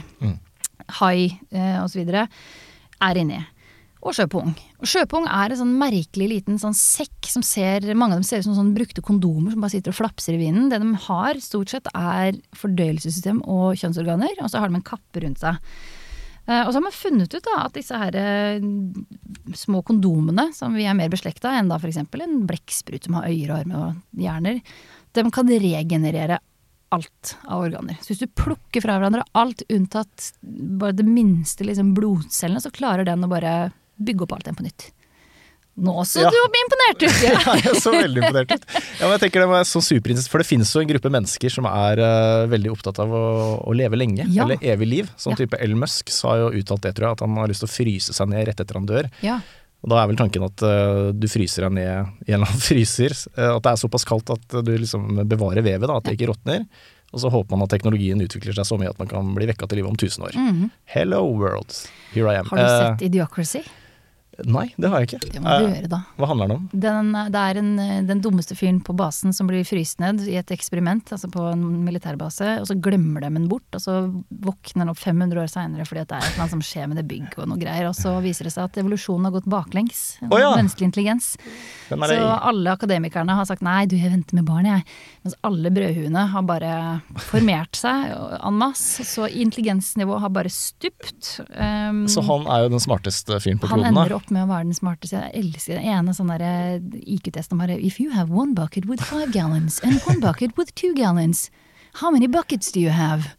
[SPEAKER 2] hai eh, osv. er inni. Og sjøpung. Og sjøpung er en sånn merkelig liten sånn sekk som ser Mange av dem ser ut som sånn brukte kondomer som bare sitter og flapser i vinden. Det de har, stort sett, er fordøyelsessystem og kjønnsorganer, og så har de en kappe rundt seg. Eh, Og så har man funnet ut da, at disse her eh, små kondomene, som vi er mer beslekta enn da f.eks. en blekksprut som har øyer og armer og hjerner, de kan regenerere alt av organer. Så hvis du plukker fra hverandre alt unntatt bare det minste liksom, blodcellene, så klarer den å bare bygge opp alt igjen på nytt. Nå så
[SPEAKER 3] Ja.
[SPEAKER 2] du imponert ut! Ja.
[SPEAKER 3] Ja, jeg så veldig imponert ut. Ja, men jeg tenker det var så superinteressant, For det finnes jo en gruppe mennesker som er uh, veldig opptatt av å, å leve lenge,
[SPEAKER 2] Ja.
[SPEAKER 3] eller evig liv. Sånn type El Musk har jo uttalt det, tror jeg, at han har lyst til å fryse seg ned rett etter han dør.
[SPEAKER 2] ja.
[SPEAKER 3] Og Da er vel tanken at uh, du fryser deg ned i en eller annen fryser. Uh, at det er såpass kaldt at du liksom bevarer vevet, da, at det ikke råtner. Og så håper man at teknologien utvikler seg så mye at man kan bli vekka til livet om 1000 år.
[SPEAKER 2] Mhm.
[SPEAKER 3] Hello world, here I am.
[SPEAKER 2] Har du sett Idiocracy?
[SPEAKER 3] Nei, det har jeg ikke.
[SPEAKER 2] Det må du
[SPEAKER 3] Eh,
[SPEAKER 2] gjøre, da.
[SPEAKER 3] hva handler det om?
[SPEAKER 2] Den, det er en, den dummeste fyren på basen som blir fryst ned i et eksperiment, altså på en militærbase, og så glemmer de den bort, og så våkner den opp 500 år seinere fordi at det er et eller annet som skjer med det bygget og noe greier, og så viser det seg at evolusjonen har gått baklengs.
[SPEAKER 3] Oh, ja.
[SPEAKER 2] Menneskelig intelligens. Så alle akademikerne har sagt nei, du jeg venter med barn, jeg. Mens alle brødhuene har bare formert seg en masse, så intelligensnivået har bare stupt. Um,
[SPEAKER 3] Så han er jo den smarteste fyren på
[SPEAKER 2] han
[SPEAKER 3] kloden,
[SPEAKER 2] ender
[SPEAKER 3] da.
[SPEAKER 2] Opp med å være den smarteste. Jeg elsker den ene sånn derre IQ-testen bare If you have one bucket with five gallons and one bucket with two gallons, how many buckets do you have?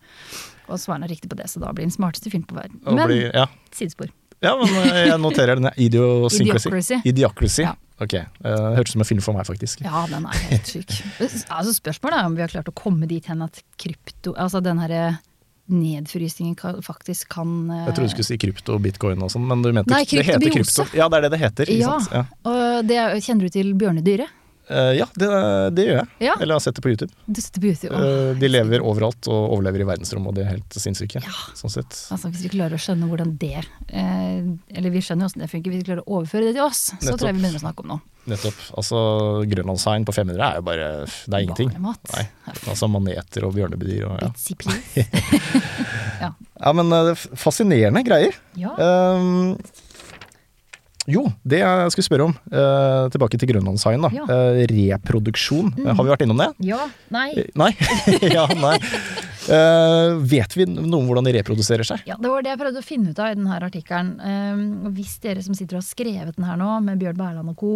[SPEAKER 2] Og svarer er riktig på det, så da blir den smarteste fyren på verden. Men
[SPEAKER 3] blir- ja.
[SPEAKER 2] sidespor.
[SPEAKER 3] ja, men eh, jeg noterer den.
[SPEAKER 2] Idiocracy.
[SPEAKER 3] Idiocracy.
[SPEAKER 2] Ja.
[SPEAKER 3] Ok. uh, hørtes ut som en film for meg, faktisk.
[SPEAKER 2] Ja, den er helt syk. altså, spørsmålet er om vi har klart å komme dit hen at krypto Altså den herre nedfrysningen kan, faktisk kan eh,
[SPEAKER 3] Jeg trodde du skulle si krypto og bitcoin og sånn, men du mente
[SPEAKER 2] Nei,
[SPEAKER 3] det heter krypto. Ja, det er det det heter.
[SPEAKER 2] Ja?
[SPEAKER 3] Ja,
[SPEAKER 2] og det er, kjenner du til bjørnedyret?
[SPEAKER 3] Uh, ja det, det gjør jeg.
[SPEAKER 2] Ja.
[SPEAKER 3] Eller har sett det på YouTube.
[SPEAKER 2] Du sitter på YouTube.
[SPEAKER 3] Uh, de lever overalt og overlever i verdensrommet, og de er helt sinnssyke.
[SPEAKER 2] Ja.
[SPEAKER 3] Sånn sett.
[SPEAKER 2] Altså Hvis vi klarer å skjønne hvordan det uh, Eller vi skjønner hvordan det funker, hvis vi klarer å overføre det til oss, så
[SPEAKER 3] Nettopp.
[SPEAKER 2] tror jeg vi begynner å snakke om noe.
[SPEAKER 3] Nettopp. Altså, Grønlandshaien på 500 er jo bare Det er ingenting.
[SPEAKER 2] Barnemat.
[SPEAKER 3] Nei. Altså maneter og bjørnebedyr og ja.
[SPEAKER 2] Bitsy please. ja.
[SPEAKER 3] Ja, men eh, fascinerende greier.
[SPEAKER 2] Ja.
[SPEAKER 3] Um, jo, det jeg skulle spørre om, eh, tilbake til grønlandshaien, da.
[SPEAKER 2] Ja.
[SPEAKER 3] Eh, reproduksjon,
[SPEAKER 2] Mm.
[SPEAKER 3] har vi vært innom det?
[SPEAKER 2] ja. Nei.
[SPEAKER 3] Nei? ja, nei. Eh, vet vi noe om hvordan de reproduserer seg?
[SPEAKER 2] Ja, Det var det jeg prøvde å finne ut av i denne artikkelen. Um, hvis dere som sitter og har skrevet den her nå, med Bjørn Berland og co.,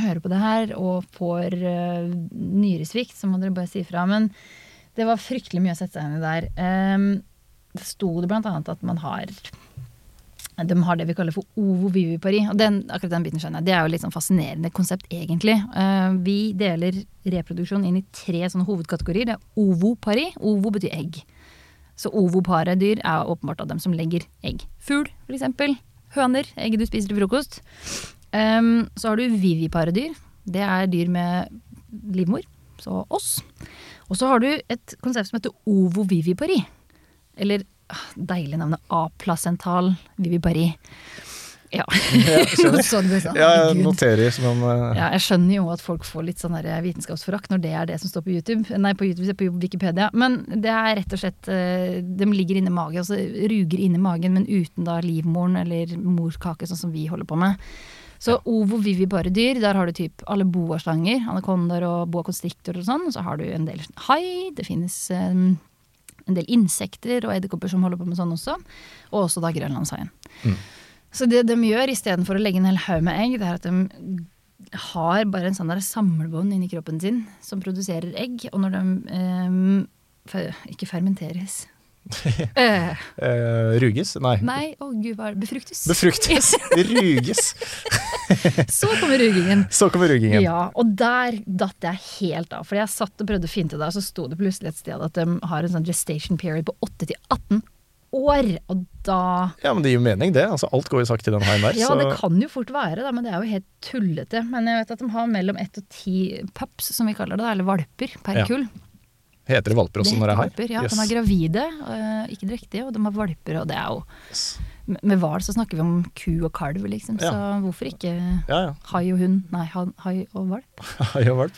[SPEAKER 2] hører på det her og får uh, nyresvikt, så må dere bare si fra. Men det var fryktelig mye å sette seg inn i der. Um, det sto det blant annet at man har de har det vi kaller for ovovivipari. Og den, akkurat den biten skjønner jeg. Det er jo litt sånn fascinerende konsept, egentlig. Uh, vi deler reproduksjon inn i tre sånne hovedkategorier. Det er ovopari. Ovo betyr egg. Så ovopare dyr er åpenbart av dem som legger egg. Fugl, for eksempel. Høner. Egget du spiser til frokost. Um, så har du vivipare dyr. Det er dyr med livmor. Så oss. Og så har du et konsept som heter ovovivipari. Eller ah, deilig navnet aplasental vivipari. Ja.
[SPEAKER 3] skjønner.
[SPEAKER 2] Så det sånn,
[SPEAKER 3] Ja, jeg noterer som om uh...
[SPEAKER 2] Ja, jeg skjønner jo at folk får litt sånn vitenskapsforakt når det er det som står på YouTube. Nei, på YouTube, på Wikipedia. Men det er rett og slett eh, De ligger inni magen, altså ruger inni magen, men uten da livmoren eller morkake, sånn som vi holder på med. Så ovovivipare dyr, der har du typ alle boaslanger, anakondaer og boa constrictor og sånn. Og så har du en del hai, det finnes um, en del insekter og edderkopper som holder på med sånn også. Og også da grønlandshaien. Så det de gjør istedenfor å legge en hel haug med egg, det er at de har bare en sånn samlebånd inni kroppen sin som produserer egg. Og når de um, ikke fermenteres Eh,
[SPEAKER 3] eh, Ruges? Nei.
[SPEAKER 2] Nei, å gud, hva er det? Befruktes.
[SPEAKER 3] Befruktes. Ruges.
[SPEAKER 2] Så kommer rugingen.
[SPEAKER 3] Så kommer rugingen.
[SPEAKER 2] Ja, og der datt jeg helt av. For jeg satt og prøvde å finne det der, så sto det plutselig et sted at de har en sånn gestation period på 8 til 18 år. Og da
[SPEAKER 3] Ja, men det gir jo mening, det. Altså, alt går jo sakte i den haien der.
[SPEAKER 2] Ja,
[SPEAKER 3] så
[SPEAKER 2] det kan jo fort være, da, men det er jo helt tullete. Men jeg vet at de har mellom ett og ti pups, som vi kaller det, da, eller valper, per
[SPEAKER 3] Ja.
[SPEAKER 2] kull.
[SPEAKER 3] Heter det valper også
[SPEAKER 2] Det
[SPEAKER 3] når det er hai?
[SPEAKER 2] valper, ja.
[SPEAKER 3] Yes.
[SPEAKER 2] De er gravide, øh, ikke drektige, og de har valper, og det er jo. Med hval så snakker vi om ku og kalv, liksom, så
[SPEAKER 3] Ja.
[SPEAKER 2] hvorfor ikke
[SPEAKER 3] Ja, ja.
[SPEAKER 2] hai og hund? Nei, hai og valp.
[SPEAKER 3] Hai og valp.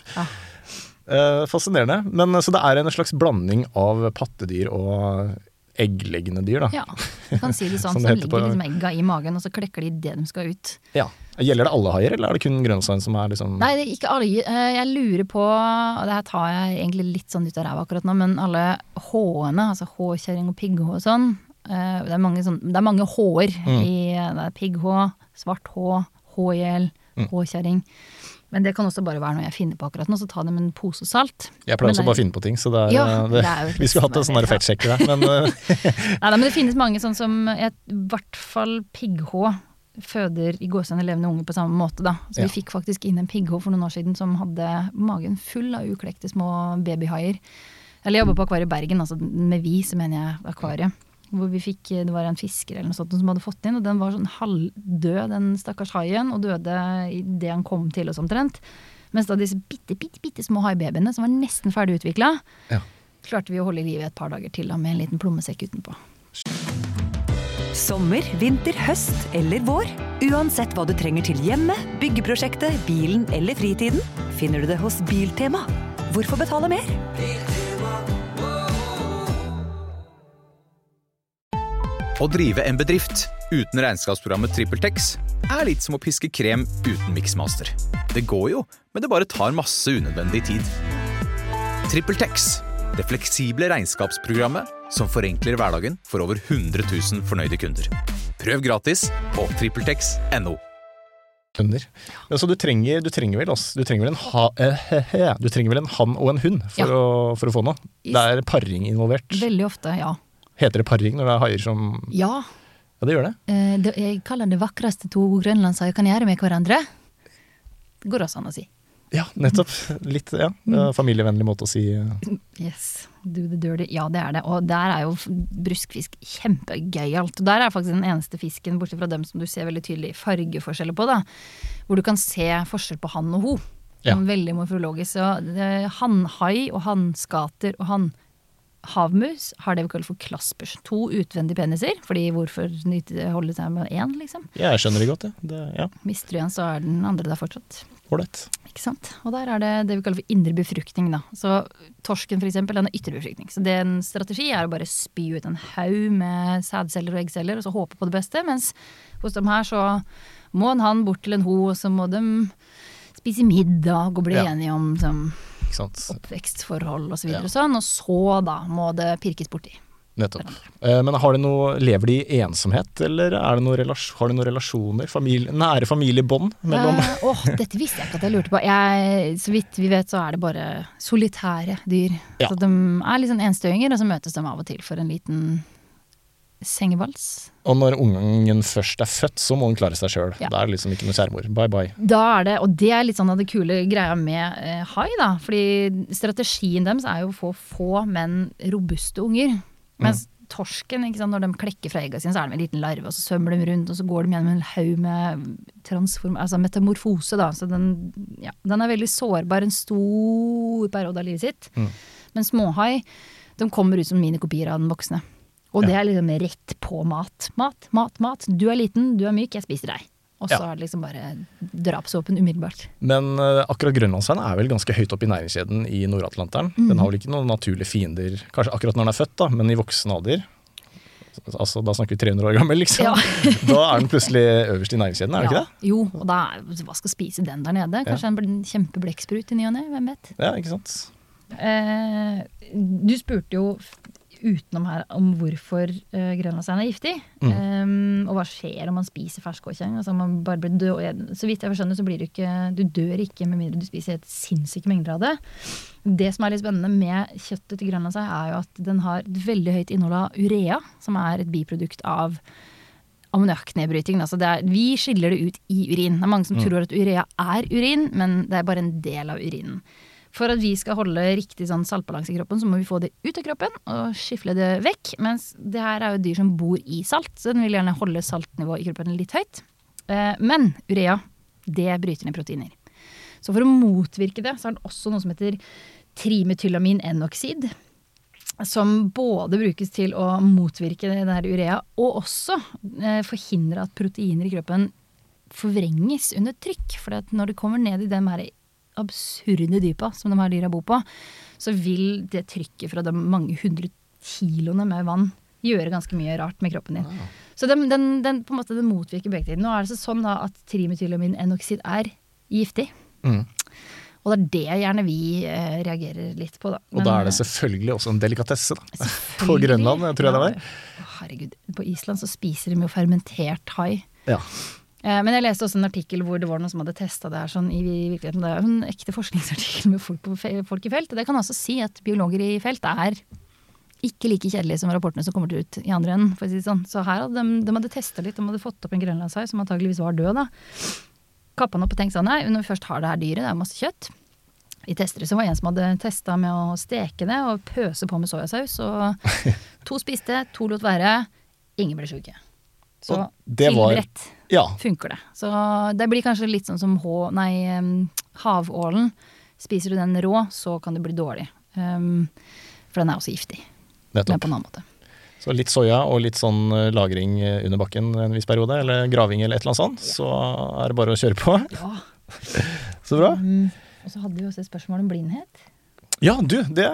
[SPEAKER 3] Eh, fascinerende. Men Så det er en slags blanding av pattedyr og eggleggende dyr, da?
[SPEAKER 2] Ja, du kan si det sånn.
[SPEAKER 3] Som det
[SPEAKER 2] så
[SPEAKER 3] ligger
[SPEAKER 2] liksom egga i magen, og så klekker de det de skal ut.
[SPEAKER 3] Ja. Gjelder det alle haier, eller er det kun grønnshaien som er liksom
[SPEAKER 2] Nei, det er ikke alle. Eh, Jeg lurer på, og det her tar jeg egentlig litt sånn ut av ræva akkurat nå, men alle H-ene, altså H-kjøring og pigg-H og sånn, eh, det er mange, sånn, det er mange H-er
[SPEAKER 3] Mm.
[SPEAKER 2] i det er pigg-H, svart H, H-hjel,
[SPEAKER 3] Mm.
[SPEAKER 2] H-kjerring. Men det kan også bare være noe jeg finner på akkurat nå, så ta det med en pose salt.
[SPEAKER 3] Jeg pleier
[SPEAKER 2] Men
[SPEAKER 3] også
[SPEAKER 2] det-
[SPEAKER 3] bare å finne på ting, så det er,
[SPEAKER 2] Ja,
[SPEAKER 3] eh, det,
[SPEAKER 2] er
[SPEAKER 3] Vi skulle hatt en sånn fettsjekker der, men
[SPEAKER 2] Nei, da, men det finnes mange sånn som I hvert fall pigg-H føder i gåsehudene levende unger på samme måte. Da. Så
[SPEAKER 3] Ja.
[SPEAKER 2] vi fikk faktisk inn en pigg-H for noen år siden som hadde magen full av uklekte små babyhaier. Eller jeg jobba på akvariet Bergen, altså med vi, så mener jeg akvariet. Hvor vi fikk, det var en fisker eller noe sånt som hadde fått inn, og den var sånn halvdød, den stakkars haien, og døde idet han kom til oss omtrent. Mens da disse bitte, bitte, bitte små haibabyene, som var nesten ferdig utvikla,
[SPEAKER 3] Ja.
[SPEAKER 2] klarte vi å holde i live et par dager til da, med en liten plommesekk utenpå.
[SPEAKER 4] Sommer, vinter, høst eller vår. Uansett hva du trenger til hjemmet, byggeprosjektet, bilen eller fritiden, finner du det hos Biltema. Hvorfor betale mer?
[SPEAKER 5] Å drive en bedrift uten regnskapsprogrammet TrippelTex er litt som å piske krem uten miksmaster. Det går jo, men det bare tar masse unødvendig tid. TrippelTex, det fleksible regnskapsprogrammet som forenkler hverdagen for over 100 000 fornøyde kunder. Prøv gratis på TrippelTex.no.
[SPEAKER 3] Kunder. Så du trenger, du trenger vel også, du trenger vel en ha, eh, he, he, du trenger vel en han og en hund for,
[SPEAKER 2] Ja.
[SPEAKER 3] å, for å få noe? Det er paring involvert.
[SPEAKER 2] Veldig ofte, ja.
[SPEAKER 3] Heter det paring når det er haier som
[SPEAKER 2] Ja,
[SPEAKER 3] Ja, det gjør det.
[SPEAKER 2] eh, det, jeg kaller det vakreste to grønlandshaier kan gjøre med hverandre. Det går også an å si.
[SPEAKER 3] Ja, nettopp. Litt, ja. eh, Familievennlig måte å si eh,
[SPEAKER 2] Yes, do the dirty. Ja, det er det. Og der er jo bruskfisk kjempegøyalt. Der er faktisk den eneste fisken, bortsett fra dem som du ser veldig tydelig fargeforskjeller på, da. Hvor du kan se forskjell på han og ho.
[SPEAKER 3] Ja.
[SPEAKER 2] Veldig morfologisk. Det- hannhai og hannskater og hannhavmus har det vi kaller for klaspers. To utvendige peniser, fordi hvorfor holde seg med én, liksom?
[SPEAKER 3] Jeg skjønner det godt, ja. Det, ja.
[SPEAKER 2] Mister du en, så er den andre der fortsatt.
[SPEAKER 3] Ålreit.
[SPEAKER 2] Ikke sant? Og der er det det vi kaller for indre befruktning. Da. Så torsken for eksempel, den er ytre befruktning. Så det en strategi er å bare spy ut en haug med sædceller og eggceller, og så håpe på det beste. Mens hos dem her så må en hann bort til en ho, og så må de spise middag og bli
[SPEAKER 3] Ja.
[SPEAKER 2] enige om
[SPEAKER 3] som, sant.
[SPEAKER 2] oppvekstforhold og så videre
[SPEAKER 3] Ja.
[SPEAKER 2] og sånn. Og så da må det pirkes borti.
[SPEAKER 3] Nettopp. Eh, Men har de noe, lever de i ensomhet, eller er det noe relas- har de noen relasjoner? Familie, nære familiebånd mellom
[SPEAKER 2] Eh, Åh, dette visste jeg ikke at jeg lurte på. Jeg, så vidt vi vet så er det bare solitære dyr.
[SPEAKER 3] Ja.
[SPEAKER 2] Så de er litt sånn enstøinger, og så møtes de av og til for en liten sengevals.
[SPEAKER 3] Og når ungen først er født, så må den klare seg sjøl.
[SPEAKER 2] Ja.
[SPEAKER 3] Da er det liksom ikke noe kjærmor. Bye bye.
[SPEAKER 2] Da er det, og det er litt sånn av det kule greia med eh, hai, da. Fordi strategien deres er jo å få få, men robuste unger. Mens torsken, ikke sant, når de klekker fra egga sine, så er de en liten larve, og så svømmer de rundt, og så går de gjennom en haug med transform, altså metamorfose, da. Så den, ja, den er veldig sårbar en stor periode av livet sitt. Men småhai, de kommer ut som minikopier av den voksne. Og det er liksom rett på mat. Mat, mat, mat. Du er liten, du er myk, jeg spiser deg. Og så
[SPEAKER 3] Ja.
[SPEAKER 2] er det liksom bare drapsvåpen umiddelbart.
[SPEAKER 3] Men uh, akkurat grønlandshaien er vel ganske høyt oppe i næringskjeden i Nord-Atlanteren.
[SPEAKER 2] Mm.
[SPEAKER 3] Den har vel ikke noen naturlige fiender, kanskje akkurat når den er født, da, men i voksen alder. Altså, da snakker vi 300 år gammel, liksom.
[SPEAKER 2] Ja.
[SPEAKER 3] da er den plutselig øverst i næringskjeden, er det ikke det?
[SPEAKER 2] Jo, og da, hva skal spise den der nede? Kanskje en bl- i ny og ne, hvem vet.
[SPEAKER 3] Ja, ikke sant.
[SPEAKER 2] Uh, du spurte jo utenom her om hvorfor uh, grønlandshaien er giftig.
[SPEAKER 3] Mm.
[SPEAKER 2] Um, og hva skjer om man spiser ferskåkjeng. Altså, man bare blir død. Så vidt jeg skjønner, så blir du ikke Du dør ikke med mindre du spiser helt sinnssyke mengder av det. Det som er litt spennende med kjøttet til grønlandshai, er jo at den har et veldig høyt innhold av urea, som er et biprodukt av ammoniakknedbryting. Altså vi skiller det ut i urin. Det er mange som tror at urea er urin, men det er bare en del av urinen. For at vi skal holde riktig sånn saltbalanse i kroppen, så må vi få det ut av kroppen og skifle det vekk. Mens det her er jo dyr som bor i salt, så den vil gjerne holde saltnivået i kroppen litt høyt. Eh, Men urea, det bryter ned proteiner. Så for å motvirke det, så er det også noe som heter trimetylamin N-oksid. Som både brukes til å motvirke denne urea, og også eh, forhindre at proteiner i kroppen forvrenges under trykk. For når det kommer ned i de her absurde dypa som de her dyra bor på, så vil det trykket fra de mange hundre kiloene med vann gjøre ganske mye rart med kroppen din. Så den, den, den, på en måte, den motvirker begge tider. Nå er det sånn da at trimetylamin N-oksid er giftig.
[SPEAKER 3] Mm.
[SPEAKER 2] Og det er det gjerne vi eh, reagerer litt på, da.
[SPEAKER 3] Og da er det selvfølgelig også en delikatesse, da. På Grønland, tror jeg det var.
[SPEAKER 2] Herregud. På Island så spiser de jo fermentert hai.
[SPEAKER 3] Ja.
[SPEAKER 2] Eh, Men jeg leste også en artikkel hvor det var noen som hadde testa det her sånn i virkeligheten. Det er jo en ekte forskningsartikkel med folk, på, folk i felt. Det kan også si at biologer i felt er ikke like kjedelige som rapportene som kommer til ut i andre enden. For å si det sånn. Så her hadde de, de hadde testa litt, de hadde fått opp en grønlandshai som antageligvis var død. da. Kappa den opp og tenkt sånn, nei, når vi først har det her dyret, det er masse kjøtt. I tester det, så var det en som hadde testa med å steke det og pøse på med soyasaus. Og to spiste, to lot være. Ingen ble sjuke. Så tilrett
[SPEAKER 3] ja.
[SPEAKER 2] funker det. Så det blir kanskje litt sånn som H, nei, havålen. Spiser du den rå, så kan det bli dårlig. Um, for den er også giftig, men på en annen måte.
[SPEAKER 3] Så litt soya og litt sånn eh, lagring eh, under bakken en viss periode, eller graving eller et eller annet sånt, så er det bare å kjøre på.
[SPEAKER 2] Ja.
[SPEAKER 3] Så bra.
[SPEAKER 2] Um, og så hadde vi også et spørsmål om blindhet.
[SPEAKER 3] Ja, du, det,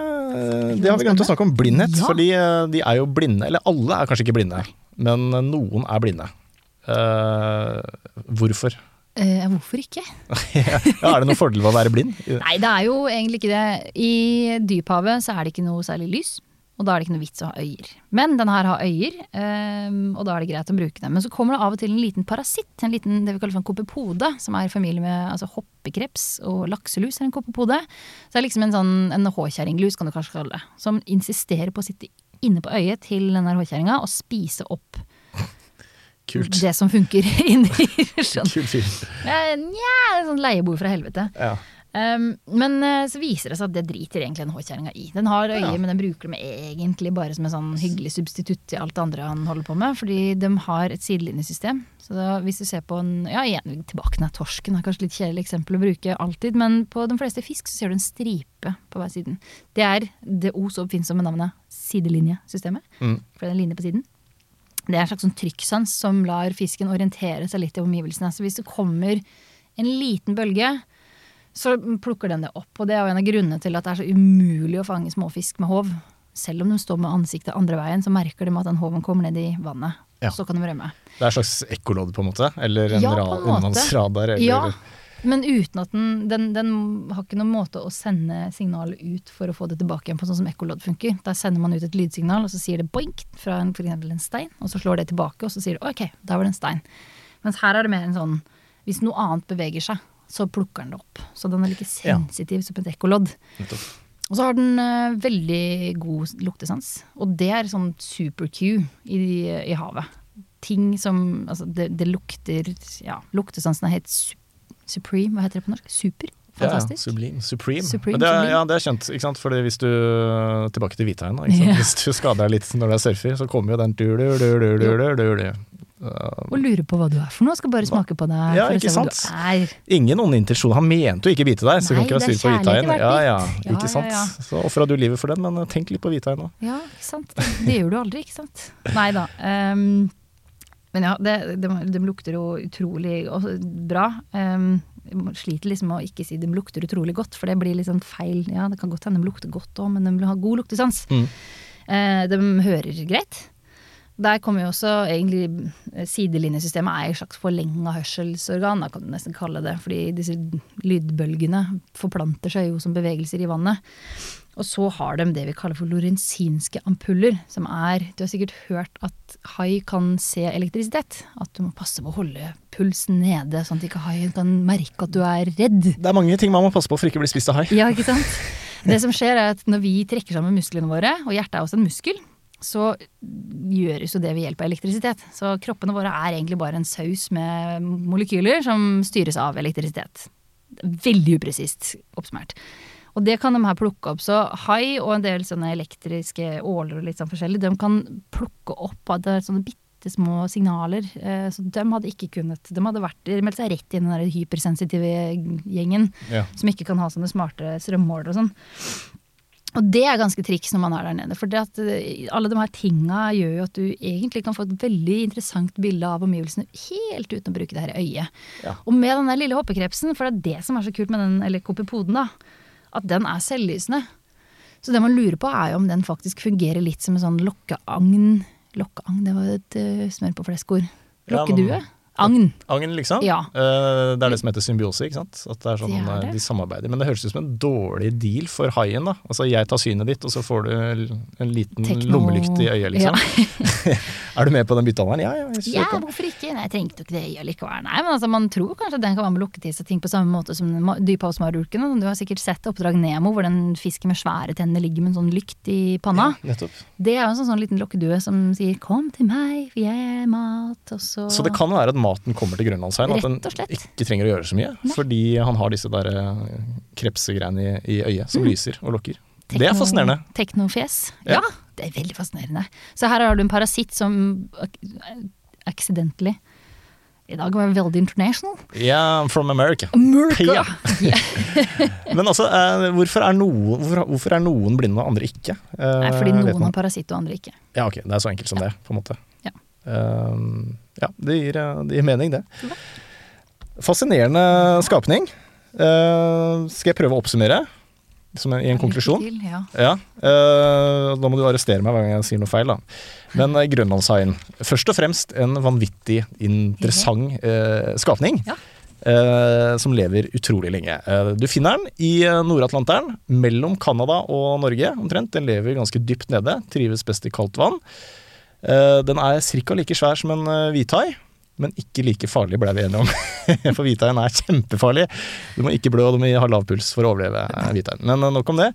[SPEAKER 3] det har vi glemt å snakke om. Blindhet.
[SPEAKER 2] Ja.
[SPEAKER 3] Fordi eh, de er jo blinde. Eller alle er kanskje ikke blinde, men eh, noen er blinde. Eh, hvorfor?
[SPEAKER 2] Uh, hvorfor ikke?
[SPEAKER 3] ja, er det noen fordel ved å være blind?
[SPEAKER 2] Nei, det er jo egentlig ikke det. I dyphavet så er det ikke noe særlig lys. Og da er det ikke noe vits å ha øyer. Men den her har øyer, um, og da er det greit å bruke dem. Men så kommer det av og til en liten parasitt, en liten det vi kaller for en kopepode, som er i familie med altså hoppekreps og lakselus er en kopepode. Så det er liksom en sånn en håkjerringlus, kan du kanskje kalle det, som insisterer på å sitte inne på øyet til den håkjerringa og spise opp
[SPEAKER 3] Kult.
[SPEAKER 2] det som funker inni. Sånn.
[SPEAKER 3] Kult fyr.
[SPEAKER 2] Nja, sånn leieboer fra helvete.
[SPEAKER 3] Ja.
[SPEAKER 2] Um, men eh, så viser det seg at det driter egentlig den håkjerringa i. Den har øye,
[SPEAKER 3] Ja.
[SPEAKER 2] men den bruker dem egentlig bare som en sånn hyggelig substitutt til alt det andre han holder på med. Fordi de har et sidelinjesystem. Så da, hvis du ser på en Ja, igjen tilbake til torsken. er kanskje litt kjedelig eksempel å bruke alltid, men på de fleste fisk så ser du en stripe på hver siden. Det er det O så oppfinnsomme navnet sidelinjesystemet.
[SPEAKER 3] Mm.
[SPEAKER 2] For det er en linje på siden. Det er en slags sånn trykksans som lar fisken orientere seg litt i omgivelsene. Så hvis det kommer en liten bølge, så plukker den det opp. Og det er jo en av grunnene til at det er så umulig å fange småfisk med håv. Selv om de står med ansiktet andre veien, så merker de at den håven kommer ned i vannet.
[SPEAKER 3] Ja.
[SPEAKER 2] Så kan de rømme.
[SPEAKER 3] Det er en slags ekkolodd, på en måte? Eller en
[SPEAKER 2] Ja, en måte.
[SPEAKER 3] undervannsradar? Eller
[SPEAKER 2] Ja, men uten at den, den Den har ikke noen måte å sende signalet ut for å få det tilbake igjen på, sånn som ekkolodd funker. Der sender man ut et lydsignal, og så sier det boink fra en, for eksempel en stein, og så slår det tilbake, og så sier det ok, der var det en stein. Mens her er det mer en sånn Hvis noe annet beveger seg, så plukker den det opp. Så den er like
[SPEAKER 3] Ja.
[SPEAKER 2] sensitiv som et ekkolodd. Og så har den uh, veldig god luktesans. Og det er sånn super cue i, i havet. Ting som Altså, det, det lukter Ja, luktesansen er helt su supreme. Hva heter det på norsk? Super? Fantastisk.
[SPEAKER 3] Ja, Sublime. Supreme.
[SPEAKER 2] Supreme,
[SPEAKER 3] Men det er, ja, det er kjent, ikke sant? Fordi hvis du Tilbake til hvithaien, da. Ikke sant?
[SPEAKER 2] Ja.
[SPEAKER 3] Hvis du skader deg litt når du er surfer, så kommer jo den du, du, du, du, du, du, du, du.
[SPEAKER 2] Og lurer på hva du er for noe. Skal bare smake på deg
[SPEAKER 3] Ja,
[SPEAKER 2] for å
[SPEAKER 3] ikke sant?
[SPEAKER 2] du er.
[SPEAKER 3] Ingen onde intensjoner. Han mente jo ikke bite deg, så du kan
[SPEAKER 2] Nei,
[SPEAKER 3] ikke være sur på
[SPEAKER 2] i
[SPEAKER 3] Ja, ja.
[SPEAKER 2] Ja,
[SPEAKER 3] ikke sant.
[SPEAKER 2] ja, ja.
[SPEAKER 3] Så ofra du livet for den, men tenk litt på hvithaien nå.
[SPEAKER 2] Ja, ikke sant. Det, gjør du aldri, ikke sant. Nei da. ehm, men ja, det, de, de lukter jo utrolig bra. Um, sliter liksom med å ikke si de lukter utrolig godt, for det blir litt sånn feil. Ja, det kan godt hende de lukter godt òg, men de vil ha god luktesans.
[SPEAKER 3] Mm.
[SPEAKER 2] Uh, de hører greit. Der kommer jo også egentlig eh, Sidelinjesystemet er et slags forlenga hørselsorgan, da kan du nesten kalle det. Fordi disse lydbølgene forplanter seg jo som bevegelser i vannet. Og så har de det vi kaller for lorensinske ampuller, som er Du har sikkert hørt at hai kan se elektrisitet. At du må passe på å holde pulsen nede, sånn at ikke haien kan merke at du er redd.
[SPEAKER 3] Det er mange ting man må passe på for ikke å bli spist av hai.
[SPEAKER 2] Ja, ikke sant? Det som skjer er at når vi trekker sammen musklene våre, og hjertet er også en muskel, så gjøres jo det ved hjelp av elektrisitet. Så kroppene våre er egentlig bare en saus med molekyler som styres av elektrisitet. Veldig upresist oppsummert. Og det kan de her plukke opp. Så hai og en del sånne elektriske åler og litt sånn forskjellig, de kan plukke opp at det er sånne bitte små signaler. Eh, Så de hadde ikke kunnet De hadde vært, meldt seg rett i den hypersensitive gjengen
[SPEAKER 3] Ja.
[SPEAKER 2] som ikke kan ha sånne smarte strømmålere og sånn. Og det er ganske triks når man er der nede. For det at eh, alle de her tinga gjør jo at du egentlig kan få et veldig interessant bilde av omgivelsene helt uten å bruke det her øyet.
[SPEAKER 3] Ja.
[SPEAKER 2] Og med den der lille hoppekrepsen, for det er det som er så kult med den, eller kopipoden, da, at den er selvlysende. Så det man lurer på er jo om den faktisk fungerer litt som en sånn lokkeagn. Lokkeagn, det var et uh, smør på flesk-ord.
[SPEAKER 3] Ja,
[SPEAKER 2] Lokkedue?
[SPEAKER 3] men-
[SPEAKER 2] Agn.
[SPEAKER 3] Agn, liksom.
[SPEAKER 2] Ja.
[SPEAKER 3] Eh, det er det som heter symbiose, ikke sant. At det er sånn
[SPEAKER 2] Det
[SPEAKER 3] eh,
[SPEAKER 2] det.
[SPEAKER 3] de samarbeider. Men det høres ut som en dårlig deal for haien, da. Altså jeg tar synet ditt, og så får du en liten
[SPEAKER 2] Tekno-
[SPEAKER 3] lommelykt i øyet, liksom. er du med på den byttehandelen? Ja, ja,
[SPEAKER 2] Ja, hvorfor ikke? Nei, jeg trengte jo ikke det øyet likevel. Nei, men altså, man tror kanskje den kan være med å lukke til seg ting på samme måte som ma- dyphavsmarulken. Du har sikkert sett Oppdrag Nemo, hvor den fisken med svære tenner ligger med en sånn lykt i panna.
[SPEAKER 3] Ja,
[SPEAKER 2] Det er jo en sånn, sånn liten lokkedue som sier 'kom til meg, for jeg er mat', og så
[SPEAKER 3] Så det kan være at maten kommer til Grønlandshaien, at den ikke trenger å gjøre så mye. Fordi han har disse der eh, krepsegreiene i, i øyet som lyser og lokker. Det er fascinerende.
[SPEAKER 2] Teknofjes.
[SPEAKER 3] Ja.
[SPEAKER 2] Ja. det er veldig fascinerende. Så her har du en parasitt som ak- accidentally I dag var veldig international.
[SPEAKER 3] Yeah, from America.
[SPEAKER 2] America!
[SPEAKER 3] Ja. Men altså, eh, hvorfor, er noen, hvorfor, hvorfor er noen blinde og andre ikke? Eh,
[SPEAKER 2] Nei, fordi noen har parasitt og andre ikke.
[SPEAKER 3] Ja, ok. Det er så enkelt som det, på en måte.
[SPEAKER 2] Ja.
[SPEAKER 3] Um, ja, det gir, eh, det gir mening, det. Fascinerende skapning. Eh, skal jeg prøve å oppsummere som en, i en konklusjon?
[SPEAKER 2] Til, ja.
[SPEAKER 3] Ja. eh, da må du arrestere meg hver gang jeg sier noe feil, da. Men grønlandshaien. Først og fremst en vanvittig interessant skapning.
[SPEAKER 2] Ja.
[SPEAKER 3] Uh, som lever utrolig lenge. Uh, du finner den i Nord-Atlanteren, mellom Canada og Norge omtrent. Den lever ganske dypt nede, trives best i kaldt vann. Eh, den er ca. like svær som en hvithai, men ikke like farlig, ble vi enige om. For hvithaien er kjempefarlig. Du må ikke blø, og du må ha lav puls for å overleve eh, hvithaien. Men eh, nok om det.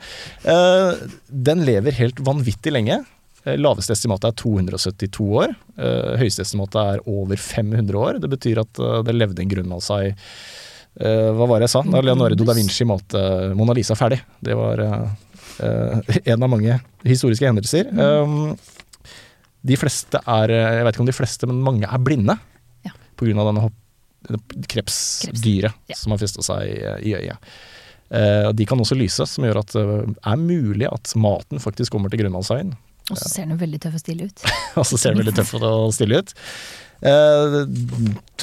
[SPEAKER 3] Eh, den lever helt vanvittig lenge. Eh, Laveste estimatet er 272 år. Eh, Høyeste estimatet er over 500 år. Det betyr at eh, det levde en grunn av seg Hva var det jeg sa? Da Leonardo da Vinci malte Mona Lisa ferdig. Det var eh, eh, en av mange historiske hendelser. Um, de fleste er Jeg vet ikke om de fleste, men mange er blinde.
[SPEAKER 2] Ja.
[SPEAKER 3] Av denne krepsdyret
[SPEAKER 2] Ja.
[SPEAKER 3] som har festa seg i, i øyet. Eh, de kan også lyse, som gjør at det er mulig at maten faktisk kommer til grønlandshaien.
[SPEAKER 2] Og så ser den jo veldig tøff og stille ut.
[SPEAKER 3] Og så ser den veldig tøff og stille ut. Eh,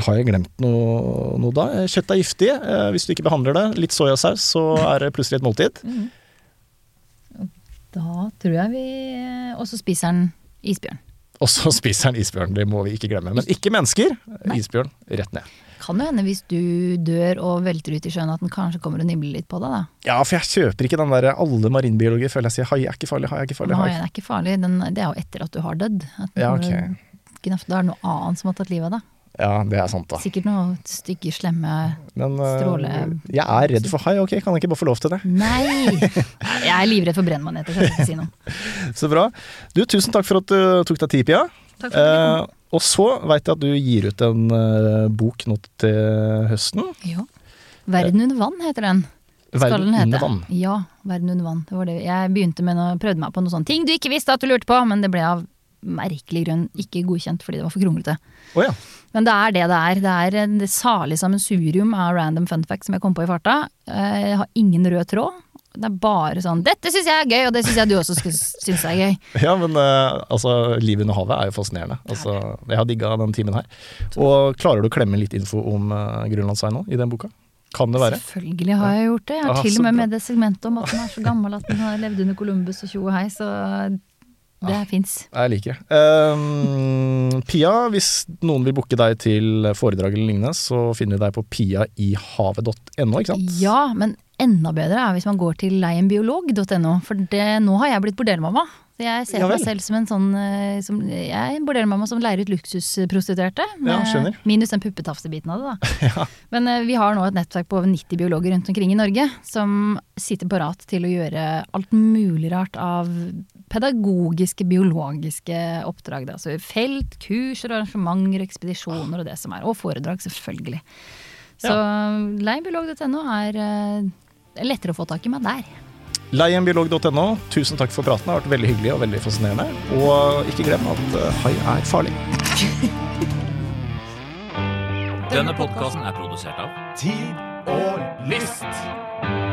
[SPEAKER 3] har jeg glemt noe, noe da? Eh, Kjøtt er giftig. Eh, hvis du ikke behandler det. Litt soyasaus, så er det plutselig et måltid.
[SPEAKER 2] Da tror jeg vi Og så spiser den isbjørn.
[SPEAKER 3] Og så spiser han isbjørn, det må vi ikke glemme. Men ikke mennesker. Isbjørn rett ned.
[SPEAKER 2] Kan jo hende hvis du dør og velter ut i sjøen at den kanskje kommer og nibler litt på deg, da.
[SPEAKER 3] Ja, for jeg kjøper ikke den der alle marinbiologer føler jeg sier hai er ikke farlig, hai er ikke farlig. Hai.
[SPEAKER 2] er ikke farlig, den, det er jo etter at du har dødd. At
[SPEAKER 3] Ja,
[SPEAKER 2] okay. Da er det noe annet som har tatt livet av deg.
[SPEAKER 3] Ja, det er sant, da.
[SPEAKER 2] Sikkert noe stygge, slemme
[SPEAKER 3] Men uh,
[SPEAKER 2] Stråle-
[SPEAKER 3] jeg er redd for hai, ok, kan jeg ikke bare få lov til det?
[SPEAKER 2] Nei! Jeg er livredd for brennmaneter, så jeg skal ikke si noe.
[SPEAKER 3] Så bra. Du, tusen takk for at du tok deg tid, Pia.
[SPEAKER 2] Takk for uh,
[SPEAKER 3] Eh, og så veit jeg at du gir ut en uh, bok nå til høsten.
[SPEAKER 2] Ja. Verden under vann heter den. Skal
[SPEAKER 3] Verden
[SPEAKER 2] den hete.
[SPEAKER 3] under vann.
[SPEAKER 2] Ja, Verden under vann. Det var det. Jeg begynte med noe, prøvde meg på noen sånne ting du ikke visste at du lurte på, men det ble av merkelig grunn ikke godkjent fordi det var for kronglete.
[SPEAKER 3] Oh, ja.
[SPEAKER 2] Men det er det det er. Det er en- salig sammensurium av random fun facts som jeg kom på i farta. Eh, Jeg har ingen rød tråd. Det er bare sånn 'dette syns jeg er gøy', og det syns jeg du også syns er gøy.
[SPEAKER 3] Ja, men uh, altså, livet under havet er jo fascinerende. Altså, jeg har digga den timen her. Og klarer du å klemme litt info om uh, Grønlandsvei nå i den boka? Kan det være?
[SPEAKER 2] Selvfølgelig har jeg gjort det. Jeg har
[SPEAKER 3] Ah,
[SPEAKER 2] til og med med det segmentet om at den er så gammel at den har levd under Columbus og tjo og hei, så det
[SPEAKER 3] ja,
[SPEAKER 2] fins.
[SPEAKER 3] Jeg liker det. Um, Pia, hvis noen vil booke deg til foredrag eller lignende, så finner vi deg på piaihavet.no, ikke sant?
[SPEAKER 2] Ja, men enda bedre er hvis man går til leienbiolog.no, for det, nå har jeg blitt bordellmamma. Jeg ser
[SPEAKER 3] Ja
[SPEAKER 2] meg selv som en sånn eh, som, Jeg er en bordellmamma som leier ut luksusprostituerte.
[SPEAKER 3] Ja,
[SPEAKER 2] minus den puppetafsebiten av det, da. Men eh, vi har nå et nettverk på over 90 biologer rundt omkring i Norge som sitter parat til å gjøre alt mulig rart av pedagogiske, biologiske oppdrag. Da. Så felt, kurser, arrangementer, ekspedisjoner og det som er. Og foredrag, selvfølgelig. Så leienbiolog.no er eh, lettere å få tak i meg der.
[SPEAKER 3] Leienbiolog.no, tusen takk for praten. Det har vært veldig hyggelig og veldig fascinerende. Og ikke glem at eh, hai er farlig.
[SPEAKER 1] Denne podkasten er produsert av
[SPEAKER 6] Tid og lyst.